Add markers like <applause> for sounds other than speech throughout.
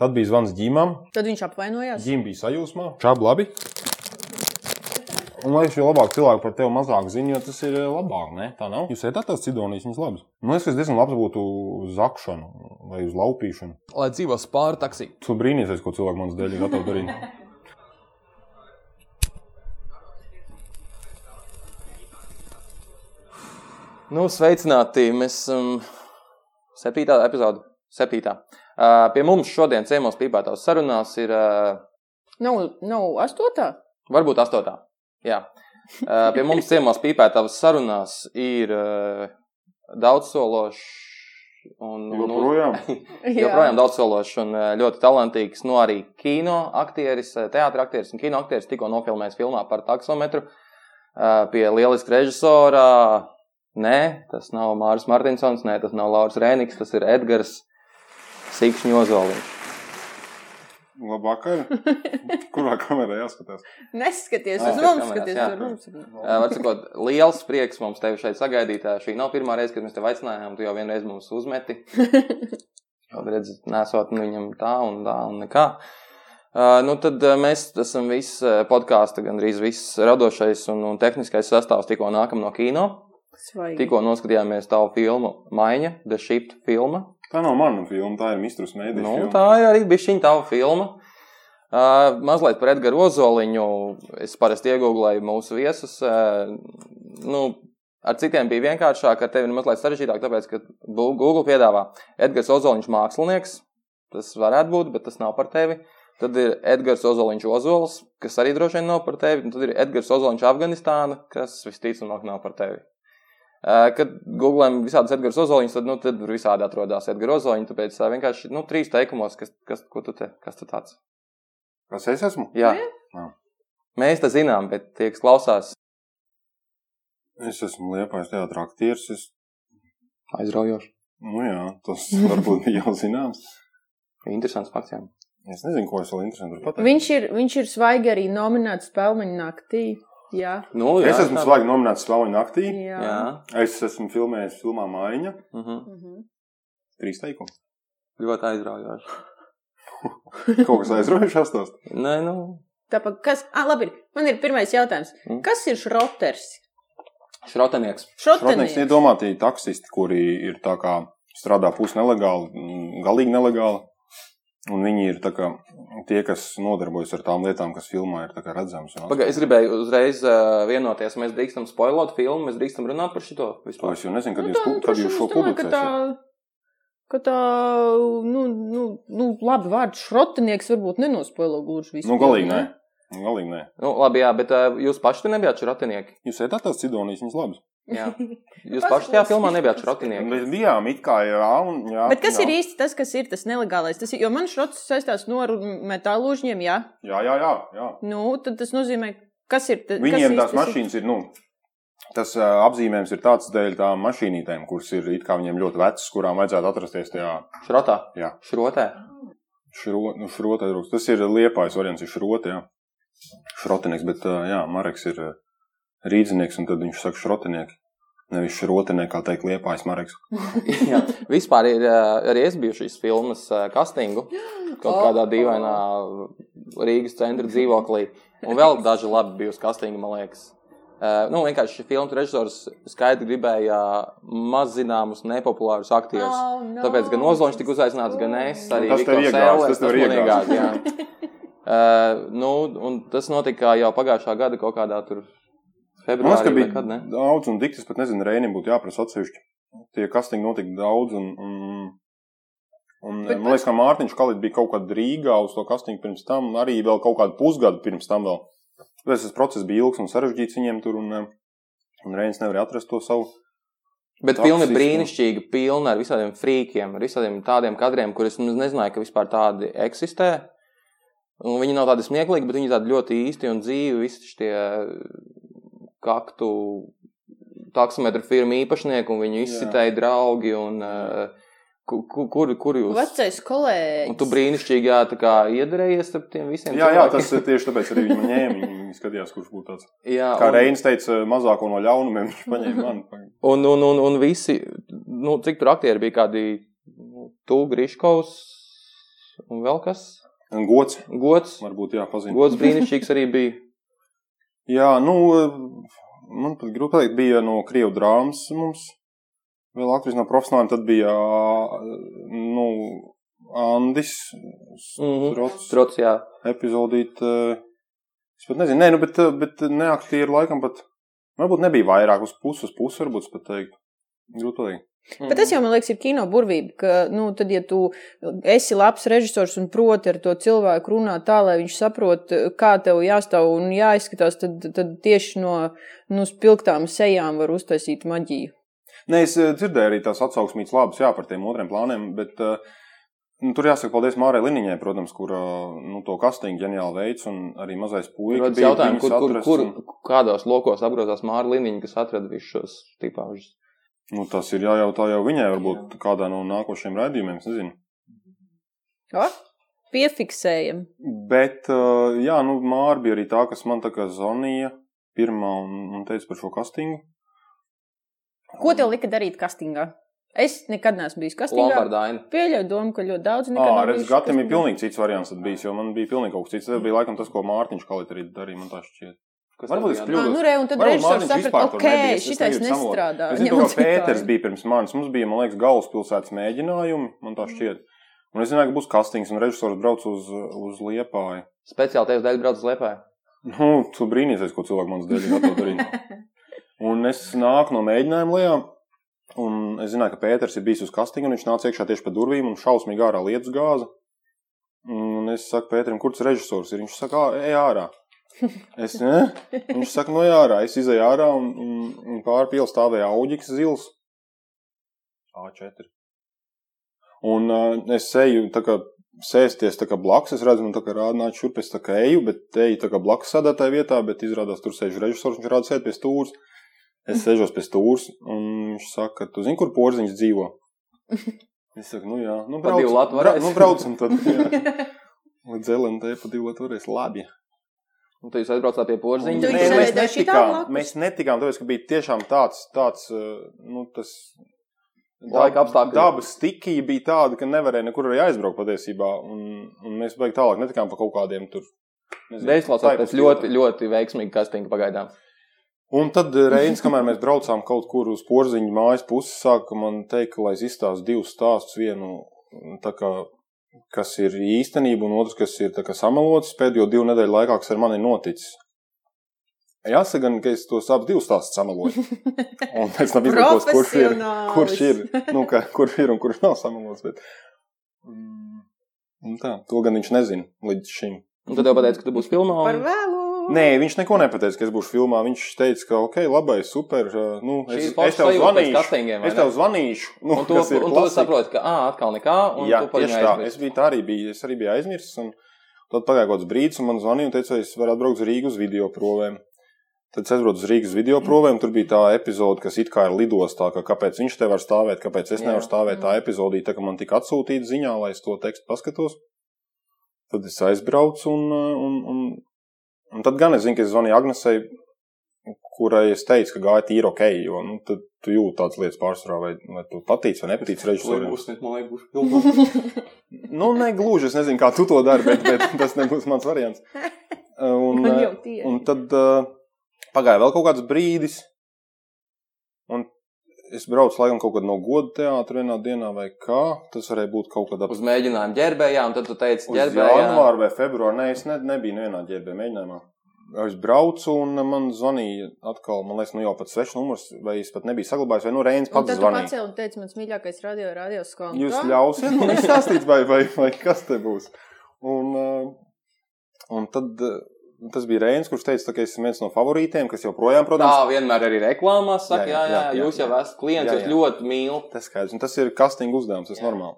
Tad bija zvans ģimam. Tad viņš apvainojās. Ģim bija sajūsmā. Čāb labi. Un, lai jo labāk cilvēki par tevi mazāk zina, jo tas ir eh, labāk, ne? Tā nav. Jūs ēdat tās cidonijas, viņas labas. Man liekas, ka diezgan labs būtu uz zakšanu vai uz laupīšanu. Lai dzīvo spāri taksī. Tu brīnīsies, ko cilvēki manas dēļ ir gatavi darīt. Nu, sveicināti! Mēs esam um, septītā epizode. Septītā. Pie mums šodien ciemos pīpētās sarunās ir Nav, nav astotā. varbūt astotā. Jā. Pie mums ciemos pīpētās sarunās ir daudzsološs un, un, Joprojām? <laughs> joprojām daudzsološs un uh, ļoti talantīgs, nu arī kino aktieris, teātris aktieris un kino aktieris tikko nofilmējis filmā par taksometru pie lieliska režisora. Nē, tas nav Mārcis Martinsons, nē, tas nav Lauris Rēniks, tas ir Edgars Sikšņu Ozoliņš. Labvakar. <laughs> Kurā kamerā jāskatās? Neskaties uz mums, skaties uz mums. Var sakot, liels prieks mums tevi šeit sagaidīt. Šī nav pirmā reize, kad mēs tevi aicinājām. Tu jau vienreiz mums uzmeti. <laughs> Jau redzi, nesot nu viņam tā un tā un nekā. Uh, nu tad uh, mēs esam viss uh, podkāsts, gandrīz viss radošais un, un tehniskais sastāvs tikko nākam no kino. Svaigi. Tikko noskatījāmies tavu filmu Maiņa, The Shift filma. Tā nav mana filma, tā ir Mistrus Mēdīs. Nu, tā ir arī bišķiņa tava filma. Uh, mazliet par Edgars Ozoliņu. Es parasti iegūlēju mūsu viesus. Uh, nu, ar citiem bija vienkāršāk, ar tevi ir mazliet sarežģītāk, tāpēc, ka Google piedāvā Edgars Ozoliņš mākslinieks. Tas varētu būt, bet tas nav par tevi. Tad ir Edgars Ozoliņš Ozols, kas arī droši vien nav par tevi. Un tad ir Edgars Ozoliņš Afganistāna, kas visticamāk nav par tevi. Uh, Kad googlējam visādus Edgars Ozoliņus, tad, nu, tad tur visādi atrodas Edgars Ozoliņš. Tāpēc uh, vienkārši nu, trīs teikumos, kas, kas, ko tu te, kas tu tāds. Kas es esmu? Jā. Jā. Mēs to zinām, bet tie, kas klausās, Es esmu Liepais teātris aktieris. Es... aizraujoši. Nu jā, tas <laughs> varbūt bija jau zināms. Interesants fakts. Jā. Es nezinu, ko es vēl interesantu varu pateikt. Viņš ir, viņš ir svaigi arī nominēts Pelmeņa naktī. Jā. Nu, jā, Es esmu tā- slēgts nominēts Slāņu naktī. Jā. Jā. Es esmu filmējis filmā Mājiņa. Uh -huh. Mhm. Trīs teikumi. Ļoti aizraujoši. <laughs> Kaut kas aizraujošs stāsts. Nē, nu, Tāpēc, kas, ah, labi, ir. man ir pirmais jautājums. Mm. Kas ir šroters? šrotenieks. Šrotenieks. iedomātie taksisti, kuri ir tā kā strādā pus nelegāli, mm, galīgi nelegāli. Un viņi ir tā kā tie, kas nodarbojas ar tām lietām, kas filmā ir tā kā redzamas. Paga, es gribēju uzreiz uh, vienoties. Mēs drīkstam spoilot filmu, mēs drīkstam runāt par šo To vispār. es jau nezinu, kad, Nu, jūs, tā, pu- kad jūs šo publicēsiet. tā, ka tā, nu, nu, nu labi, vārds šrotenieks varbūt nenospoilo gluži visu. Nu, galīgi nē. Galīgi nē. Nu, labi, jā, bet uh, jūs paši nebijāt šrotenieki. Jūs ēdat tās cidonijas, viņas labas. Jā. <laughs> Jūs paši tajā filmā nebijāt šrotenieki. Mēs bijām it kā jā, un jā. Bet kas jā. ir īsti tas, kas ir tas nelegālais? Tas ir, jo man šrots saistās no metālu uzņiem, jā. Jā, jā, jā. jā. Nu, tad tas nozīmē, kas ir tas? Viņiem tās mašīnas ir, nu, tas uh, apzīmējums ir tāds dēļ tām mašīnītēm, kuras ir it kā viņiem ļoti vecas, kurām vajadzētu atrasties tajā Šrotā. Jā. Šrotē. šro, nu, šrotē. Tas ir liepais variants, ir šrote, jā. Šrotenieks, bet uh, jā, Mareks ir uh, rīdzinieks, un tad viņš saka šrotenieki. Nevis šrotenieki, kā teikt, liepais Mareks. <laughs> Jā, vispār ir ā, arī es biju šīs filmas ā, castingu kaut Oh. kādā dīvainā Rīgas centra dzīvoklī. Un vēl daži labi bija uz castingu, man liekas. Uh, nu, vienkārši šī filmas režisors skaidri gribēja maz zināmus, nepopulārus aktierus. Oh, no. Tāpēc gan Ozoliņš tika uzaicināts, gan es arī Tas tev Ellers, tas tev jā. Uh, <laughs> nu, un tas notika jau pagājušā gada kaut kādā tur Man liekas, ka februārī bija kad, ne? daudz, un diktis pat nezinu, Rēnim būtu jāprasa atsevišķi. Tie castingi notika daudz, un, un, un Bet man liekas, ka Mārtiņš Kalīt bija kaut kad Rīgā uz to castingu pirms tam, un arī vēl kaut kādu pusgadu pirms tam vēl. Tas process bija ilgs un sarežģīts viņiem tur, un, un Rēnis nevarēja atrast to savu. Bet ir brīnišķīga, pilna ar visādiem frīkiem, ar visādiem tādiem kadriem, kurus es nezināju, ka vispār tādi eksistē. Un viņi nav tādi smieklīgi, bet viņi ir tādi ļoti īsti un dzīvi. Visi šie kaktu taksometru firmu īpašnieki un viņu izsitēji draugi. Un, uh, ku- ku- kur, kur jūs? Vecais kolēģis. Un tu brīnišķīgi jā, iedarējies ar tiem visiem. Jā, jā, cilvēkiem. tas ir tieši tāpēc arī viņi man ņēma. Viņi, viņi skatījās, kurš būtu tāds. jā, Kā un- Reinis teica, mazāko no ļaunumiem viņš paņēma <laughs> mani. Un, un, un, un visi, nu, cik tur aktieri bija kādi, nu, tu, Griškovs, un vēl kas? Un gods, Gods. varbūt jāpazina. Gods brīnišķīgs arī bija. <laughs> Jā, nu, man pat grūti pateikt, bija no Krievu drāmas mums. Vēl aktris no profesionāliem, tad bija, nu, Andis, Mhm. Strots, Trots, jā. epizodīt. Es pat nezinu, nē, nu, bet, bet neaktīri laikam pat, varbūt nebija vairāk uz puses, puses varbūt pat teiktu. Grūti pateikt. Bet tas jau, man liekas, ir kino burvība, ka, nu, tad, ja tu esi labs režisors un proti ar to cilvēku runāt tā, lai viņš saprot, kā tev jāstāv un jāizskatās, tad, tad tieši no, no spilgtām sejām var uztaisīt maģiju. Nē, es eh, dzirdēju arī tās atsauksmītas labas, jā, par tiem otriem plāniem, bet uh, nu, tur jāsaka paldies Mārai Liniņai, protams, kur uh, nu, to kastingu ģeniāli veids un arī mazais bija jautājumi, viņus kur, kur, kur, un- kādos lokos apgrozās Māra Liniņa, kas atrada visus šos tipāžus. Nu, tas ir jājautā jau viņai, varbūt kādā no nākošiem raidījumiem, es nezinu. O, piefiksējam. Bet, uh, jā, nu, Māra bija arī tā, kas man tā kā zvanīja pirmā un, un teica par šo kastingu. Ko tev lika darīt kastingā? Es nekad neesmu bijis kastingā. Lombardaina. Pieļauju domu, ka ļoti daudz Jā, nekad nav redz, Gatam ir pilnīgi cits variants bijis, jo man bija pilnīgi kaut kas cits. Tas bija laikam tas, ko Mārtiņš Kalit arī darīja, man tā šķiet. Varbūt es kļūdos. Ah, nu, re, un tad režisors saprata, ok, šitais nestrādā. Es zinu, ka Pēters bija pirms manis. Mums bija, man liekas, galvaspilsētas mēģinājumi, man tā šķiet. Un es zināju, ka būs kastings, un režisors brauc uz, uz Liepāju. Speciāli tevis dēļ brauc uz Liepāju. Nu, tu brīnīsies, ko cilvēku manas dēļ ir darīt. <laughs> Un es nāku no mēģinājuma lejā, un es zināju, ka Pēters ir bijis uz kastinga, un viņš nāca iekšā tieši pa durvīm un šausmīgi ārā lietus gāza. Un es saku Pēterim, kur tas režisors ir? Viņš saka, "Ā, ej ārā. Es, ne? Viņš saka, no ārā. Es izēju ārā, un, un, un pāri pielu stāvēja auģiks zils. A4. Un uh, es eju, tā kā sēsties tā kā blakus, es redzu, man tā kā rādnāt šurp, es tā kā eju, bet eju tā kā blakus sēdētāju vietā, bet izrādās tur sēž režisors, viņš rāda sēd pie stūrs. Es <laughs> sēžos pie stūrs, un viņš saka, tu zini, kur porziņš dzīvo? Es saku, nu jā, nu latu bra, nu braucam tad, jā. <laughs> Līdz LNT pa divu varēs, labi. Un tu jūs aizbraucāt pie porziņa. Nē, mēs netikām, mēs netikām, tāpēc, ka bija tiešām tāds, tāds, uh, nu, tas. Laika apstākļi. Dabas stikija bija tāda, ka nevarēja nekur arī aizbraukt patiesībā, un, un mēs beig tālāk netikām pa kaut kādiem tur. taipas ļoti, ļoti veiksmīga kastinga pagaidām. Un tad eh, Reinis, kamēr mēs braucām kaut kur uz porziņu mājas pusi, sāka man teikt, lai es izstāstu divus stāstus. Vienu, tā kā, kas ir īstenība, un otrs, kas ir samalots pēdējo divu nedēļu laikā, kas ar mani ir noticis. Jāsaka, gan, ka es tos abus divus stāstus samaloju. <laughs> Un pēc tam izlūkos, kurš ir, kurš ir, nu, ka, kurš ir un kurš nav samalots. Bet, mm, un tā, to gan viņš nezina līdz šim. Un tad jau pateicu, ka tu būsi filmā. Par Un... vēlu. Nē, viņš neko nepateica, ka es būšu filmā. Viņš teica, ka ok, labi, super. Nu, es, es tev zvanīšu. Es tev zvanīšu. Nu, Un tu, un tu klasika. saproti, ka, ah, atkal nekā, un Jā, tu tieši tā. Es biju tā arī biju. Es arī biju aizmirsis. Un tad pagāja kaut kāds brīdis, un man zvanīja un teica, vai es varu atbraukt uz Rīgas uz video provēm. Tad es aizbraucu uz Rīgas video provēm. Tur bija tā epizode, kas it kā ir lidostā, ka kāpēc viņš te var stāvēt, kāpēc es nevaru stāvēt. Tā epizode, tā, ka man tika atsūtīta ziņā, lai es to tekstu paskatos. Tad es aizbraucu, un, un, un, un tad gan es zinu, ka es zvanīju Agnesei, kurai es teicu, ka gāja tīri ok, jo nu, tad tu jūti tādas lietas pārsvarā, vai, vai tu patīc vai nepatīc režisoram. man liekas, būs filmā. <laughs> Nu, ne gluži, es nezinu, kā tu to dari, bet, bet <laughs> tas nebūs mans variants. Un, tieši. un tad uh, pagāja vēl kaut kāds brīdis, un es braucu laikam kaut kad no goda teātra vienā dienā vai kā. Tas varēja būt kaut kad ap Uz mēģinājumu ģērbējā, un tad tu teici, ģērbējā. janvāru vai februāru. Nē, es ne, nebiju nevienā ģērbē mēģinājumā. Es braucu, un man zvanīja atkal, man liekas, nu jau pat svešs numurs, vai es pat nebiju saglabājis, vai nu Reinis Un pats tad zvanīja. pacēli un teici, mans mīļākais radio, radio skola. Jūs ļausiet man izstāstīt, vai, vai, vai kas te būs. Un, uh, un tad tas bija Reinis, kurš teica, tā, ka es esmu viens no favorītiem, kas joprojām, Tā protams, vienmēr arī reklāmās saka, jā, Jā, jā, jā, jūs jau esat klients, jūs ļoti mīlat. tas skaidrs. Un tas ir casting uzdevums, tas ir normāli.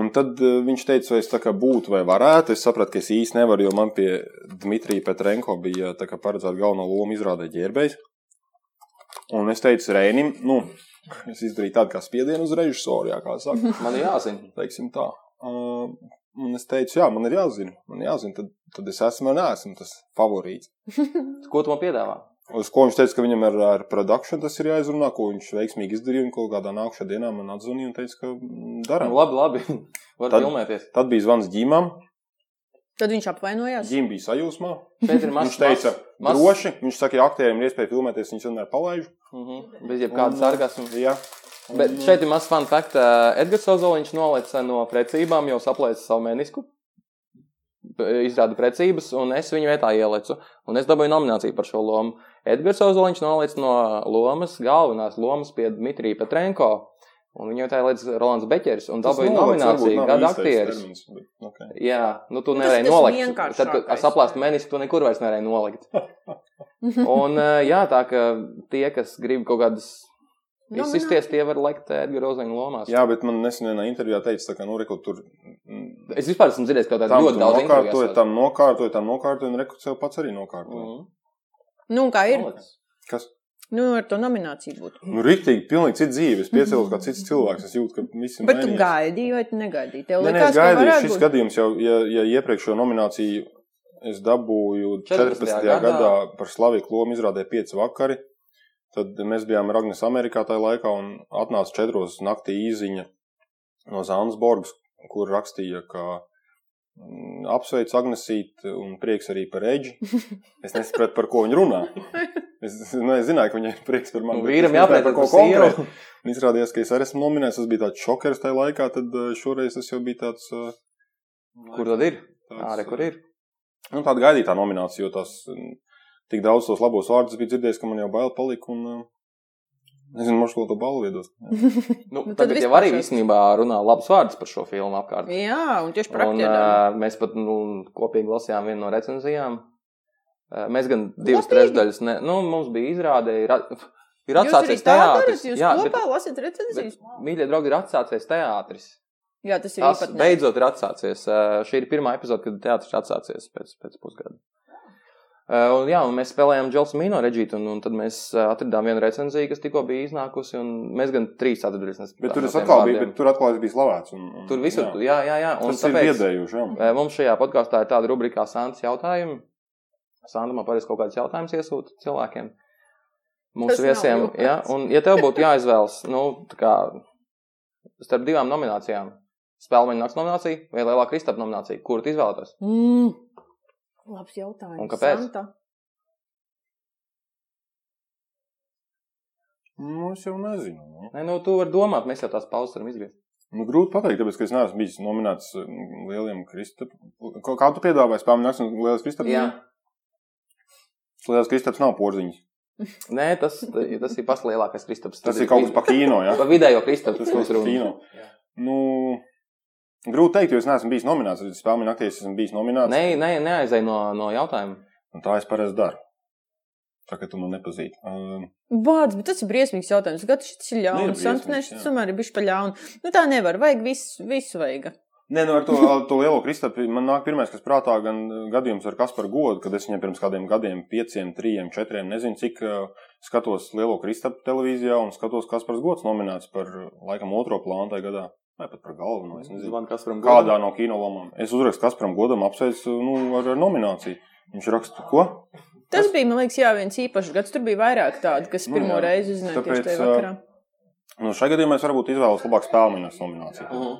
Un tad uh, viņš teica, vai es tā kā būtu vai varētu. Es sapratu, ka es īsti nevaru, jo man pie Dmitrija Petrenko bija tā paredzēta galvenā loma izrādē ģērbējs. Un es teicu Reinim, nu, es izdarīju tādu kā spiedienu uz režisoru, jā, kā saka. Man jāzina. teiksim tā. Uh, un es teicu, jā, man ir jāzina, man ir jāzina, tad, tad es esmu vai neesmu tas favorīts. <laughs> Ko tu man piedāvā? Uz ko viņš teica, ka viņam ar, ar produkciju tas ir jāizrunā, ko viņš veiksmīgi izdarīja. Un kaut kādā nākamajā dienā man atzvanīja un teica, ka mm, darām. Nu, labi, labi. <laughs> Var Tad- filmēties. Tad bija zvans ģimām. Tad viņš apvainojās. Ģim bija sajūsmā. Mazs. Viņš teica, mazs- droši. Viņš saka, ja aktieriem ir iespēja filmēties, viņš vienmēr palaiž. Mhm, Bez jebkāda Un, sarkasma. Jā. Bet šeit ir mazs fun fact. Edgars Ozoliņš nolaica no precībām, jau saplēca savu menisku. P- Izrāda precības, un es viņu vietā ielicu. Un es dabūju nomināciju par šo lomu. Edgars Ozoliņš nolaica no lomas, galvenās lomas pie Dmitrija Petrenko. Un viņu vietā ielica Rolands Beķers. Un varbūt nomināciju gada aktieris. okay. Jā, nu tu Nu, nevarēji nolikt. Tad, kad ar saplāstu jā. menisku, tu nekur vairs nevarēji nolikt. <laughs> Un jā, tā ka tie, kas grib kaut kādas izsisties, tie var likt Edgars Ozoliņa lomās. Jā, bet man nesen vienā intervijā teica, ka, nu, reku, tur mm, Es vispār esmu dzirdējis, ka tā tam ļoti daudz nokārtoja, tam nokārtoja, tam nokārtoja, un reku sev pats arī nokārtoja. Mhm. Nu, kā ir? Kas? Nu, ar to nomināciju būtu. Nu, rīktīgi, pilnīgi cits dzīve. Es piecēlos kā cits cilvēks. Es jūtu, ka visi Bet tu mainījās. gaidīji, vai tu negaidīji? Tev Nē, nē, liekas, es gaidīju, šis būt. gadījums jau, ja, ja iepriekšējo nomināciju es dabūju 14. 14. gadā. gadā par slavīgu lomu izrādē pieci vakari, tad mēs bijām ar Agnes Amerikā tajā laikā un atnāca četros naktī īziņa no Zānsborgas, kur rakstīja, ka mm, apsveic Agnesīt un prieks arī par Eģi. <laughs> Es nesapratu, par ko viņi runā. Es, nu, es zināju, ka viņai ir prieks par mani. Bet vīram jāpēc par ko konkrēti. Un Izrādījās, ka es arī esmu nominēts. Tas bija tāds šokers tajā laikā, tad eh, šoreiz tas jau bija tāds. eh, Kur tad ir? tāds, Ārē, kur ir? Nu, tāda gaidītā nominācija, jo tas mm, tik daudz tos labos vārdus bija dzirdējis, ka man jau bail palika. Un, eh, nezinu, možda ko to balvu iedos. <laughs> Nu, Nu, tagad jau arī īstenībā runā labus vārdus par šo filmu apkārt. Jā, un tieši aktieriem. uh, mēs pat nu, kopīgi lasījām vienu no recenzijām. Uh, mēs gan divas Kopīgi? trešdaļas, ne, nu, mums bija izrāde, ir, <laughs> ir atsācies teātris. jūs Jā, kopā bet, lasat recenzijas. bet, mīļie draugi, ir atsācies teātris. Jā, tas ir Tas īpatnēji. beidzot ir atsācies. Uh, šī ir pirmā epizode, kad teātris atsācies pēc, pēc pusgada. Uh, un, jā, un mēs spēlējām Dželsu Mīno reģītu, un, un tad mēs uh, atradām vienu recenziju, kas tikko bija iznākusi, un mēs gan trīs atradām. Bet tur es atkal biju, bet tur atkal es biju slavēts. Un, un, Tur visur, jā, jā, jā. Un Tas ir biedējuši. jā. Eh, Mums šajā podkāstā ir tāda rubrika kā Sāns jautājumi. Sānta man parasti kaut kādus jautājumus iesūta cilvēkiem. Tas Mūsu nav viesiem, ja, un, ja tev būtu jāizvēlas, nu, tā kā starp divām nominācijām, spēļu nakts nominācija vai Lielā Kristapa nominācija, kuru tu izvēlētos? Mm. Labs jautājums. Un kāpēc? Santa. Nu, es jau nezinu. Nu. Nē, nu, tu vari domāt, mēs jau tās pauzes varam izgriezt. Nu, grūti pateikt, tāpēc, ka es neesmu bijis nominēts mm, lieliem Kristapam. Kā tu piedāvāji spēļu nakts un lielais Kristaps? Jā. Lielais Kristaps nav porziņš. <laughs> Nē, tas, tas ir pats lielākais Kristaps. Tas ir kaut kas pa kīno, jā. Pa vidējo Kristapu. Tas kaut kas pa kīno. Nu, grūti teikt, jo es neesmu bijis nominēts. Es spēļu naktī esmu bijis nominēts. Nē, nē, neaizēj no, no jautājuma. Un tā es parasti daru. Tā kā tu man nepazīsti. Um, Bāds, bet tas ir briesmīgs jautājums. Gadu šis ir Nu, ļauns. Santinēš, jā. tas tomēr ir bišķi pa ļaunu. Nu tā nevar. Vajag visu, visu vajag. Nē, nu ar to, ar to lielo kristapu man nāk pirmais, kas prātā, gan gadījums ar Kasparu godu, kad es viņam pirms kādiem gadiem, pieciem, trījiem, četriem, nezinu cik, uh, skatos lielo kristapu televīzijā un skatos Kaspars gods nominēts par laikam otro plānu tajā gadā. Vai pat par galveno, es nezinu. Zvan, kas varam Kādā no kinolomām. Es uzrakstu Kasparam godam apsveicu nu, ar, nomināciju. Viņš raksta, ko? Tas bija, man liekas, jā, viens īpašs gads. Tur bija vairāk tādu, kas Nu, pirmo jā. reizi uzzināja tieši tajā vakarā. Nu, šajā gadījumā es varbūt izvēlos labāk spēlmeņas nomināciju. Mhm.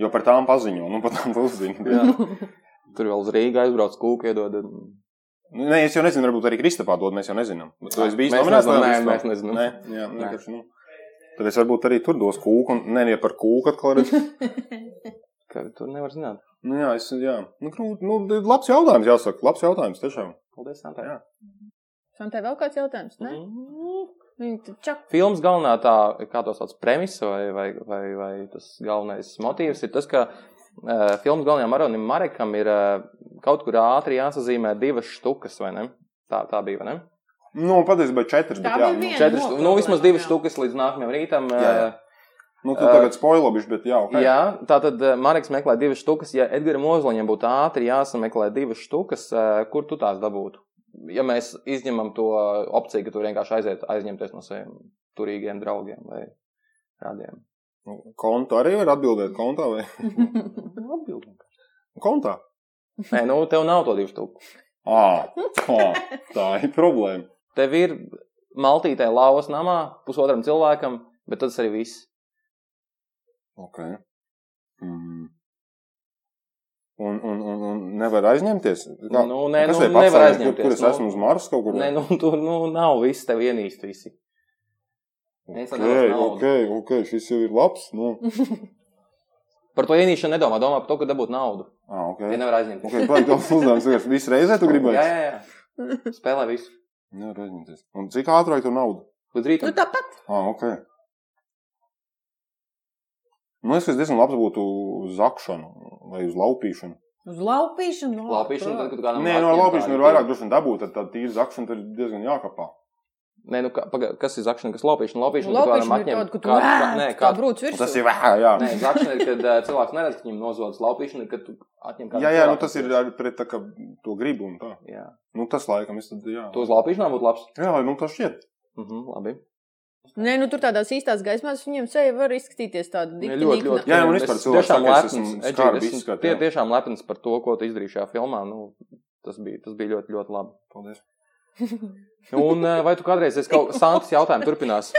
Jo par tām paziņo, nu par tām uzzinu. Jā. <laughs> Tur vēl uz Rīgā aizbrauc kūku iedod. Nu, Nē, es jau nezinu, varbūt arī Kristapā dod, mēs jau nezinām. Bet Tu esi bijis Mēs nominēts? nē, mēs nezinām. Nē, jā, vienkārši, nu. Tad es varbūt arī tur dos kūku, un nē, par kūku atkal redz. <laughs> Ka tur nevar zināt. Nu, jā, es, jā. Nu, krūt, nu, labs jautājums, jāsaka. Labs jautājums, tiešām. Paldies, Santai. Jā. Santē vēl kāds jautājums? Ne? Tad čak. Filmas galvenā tā, kā to sauc, premisa vai, vai, vai, vai tas galvenais motīvs ir tas, ka uh, filmas galvenajam Aronim Marekam ir uh, kaut kur ātri jāsazīmē divas štukas, vai ne? Tā, tā bija, vai ne? Nu, patiesībā četras, Tā bija Nu, viena. Četras, noproblēma, nu, vismaz divas jā. štukas līdz nākamajam rītam. Jā, jā. nu tu tagad spoilobiši, bet jā, ok. Jā, tā tad Marks meklē divas štukas. Ja Edgars Ozoliņam būtu ātri jāsameklē divas štukas, eh, kur tu tās dabūtu? Ja mēs izņemam to opciju, ka tu vienkārši aiziet aizņemties no saviem turīgiem draugiem vai rādiem. Nu, Kontu arī var atbildēt kontā vai <laughs> kontā? Nē, nu, tev nav to divu štuku. Ā, tā, tā ir problēma. Tev ir maltītē lauvas namā pusotram cilvēkam, bet tas arī viss. Ok. Mm. Un, un, un, un nevar aizņemties? Kā, Nu, nē, nu, nevar savs, aizņemties, Kur, kur es nu. esmu uz Marsa kaut kur? Nē, nu, tur nu, nav viss, tev ienīst visi. Viens ok, ok, šis jau ir labs. Nu. <laughs> Par to ienīšanu nedomā, domā par to, ka dabūt naudu. Ah, ok. Ja nevar aizņemt. Ok, baigi tavs uzdevums vienkārši visu reizē tu <laughs> gribēji? Jā, jā, jā. Spēlē visu. Nevar aizņemties. Un cik ātrāk tu naudu? Līdz Nu, rītam. tāpat. Ah, ok. Nu, es diezgan labs būtu uz zakšanu vai uz laupīšanu. Uz laupīšanu. no, Laupīšana, tad, kad kādam Nē, no laupīšanu ir vairāk droši vien dabūt, tad tā tīra zakšana ir diezgan jākapā. Nē, nu, kā, paga, kas ir zakšana, kas laupīšana? Laupīšana, kad Laupīšana kādam ir atņem tāda, ka tu kādu- ēd, nē, kā Un virsū. Tas ir vē, jā. Nē, zakšana ir, kad uh, cilvēks neredz, ka viņam nozodz laupīšana, ir, kad tu atņem kādu. Jā, jā, nu tas ir arī pret tā, ka to gribu un tā. Jā. Nu, tas laikam, es tad, jā. Tu uz laupīšanām būtu labs. Jā, nu tas šķiet. Mhm, labi. Nē, nu tur tādās īstās gaismās viņiem seja var izskatīties tāda dikti ļoti, nikna. ļoti. Jā, un Es vispār cilvēks tiešām saka, es lepns, esmu jā. tiešām lepns par to, ko tu izdarīji šajā filmā. Nu, tas, bija, tas bija ļoti, ļoti labi. Paldies. <laughs> Un eh, vai tu kādreiz esi kaut <laughs> Santas jautājumu turpinās?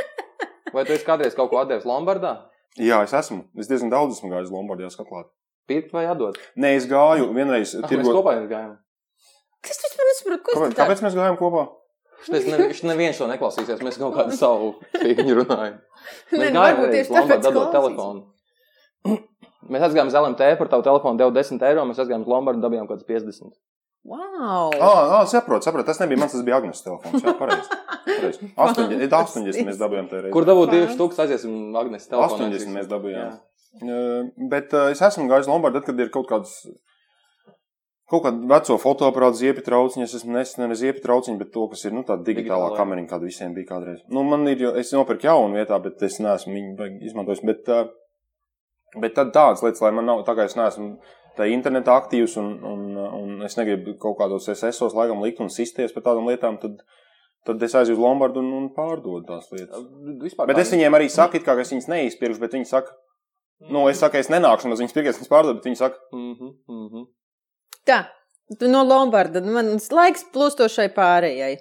Vai tu esi kādreiz kaut ko atdevis Lombardā? Jā, es esmu. Es diezgan daudz esmu gājis Lombardijā skatlāt. Pirkt vai atdot? Nē, es gāju vienreiz Ah, Mēs tirgot. kopā gājām. Kas tas man nesaprot? Kāpēc, kāpēc mēs gājām kopā? Šis ne, viņš neviens to neklausīsies. Mēs kaut kādu <laughs> savu figūru runājam. Mēs Nē, nu, gājām Lombardā atdot klausīs. telefonu. <clears throat> Mēs aizgājām uz LMT par tavu telefonu, devu 10 eiro. Mēs aizgājām uz Lombardu un dabījām kaut kāds 50. Wow! Ah, ah saprotu, saprotu. Tas nebija mans, tas bija Agnēs telefons. Jā, pareizi. Pareizi. <laughs> 80, 80 mēs dabūjām tajā reizē. Kur dabūt Fans. 2 stūkus, aiziesim Agnēs telefonu. 80 mēs dabūjām. Jā. Bet uh, es esmu gājis Lombardā, kad ir kaut kāds. Kaut kāda veco fotoaparāta ziepju trauciņa, es esmu nesis nevis ziepju trauciņa, bet to, kas ir nu, tāda digitālā Digitālā. kamera, kāda visiem bija kādreiz. Nu, man ir, jo es nopirku jaunu vietā, bet es neesmu viņu izmantojis. Bet, uh, bet tad tādas lietas, lai man nav, tā kā es neesmu tā internetā aktīvs un, un, un es negribu kaut kādos SSOs laikam likt un sisties par tādām lietām, tad, tad es aizju uz Lombardu un, un pārdodu tās lietas. Vispār Bet es viņiem arī saku, it kā ka es viņas neizpirkšu, bet viņi saka, nu, es saku, es nenākšu maz viņas pirkt, es viņas pārdodu, bet viņi saka, Mhm, mhm. Tā, tu no Lombarda, mans laiks plūstošai pārējai.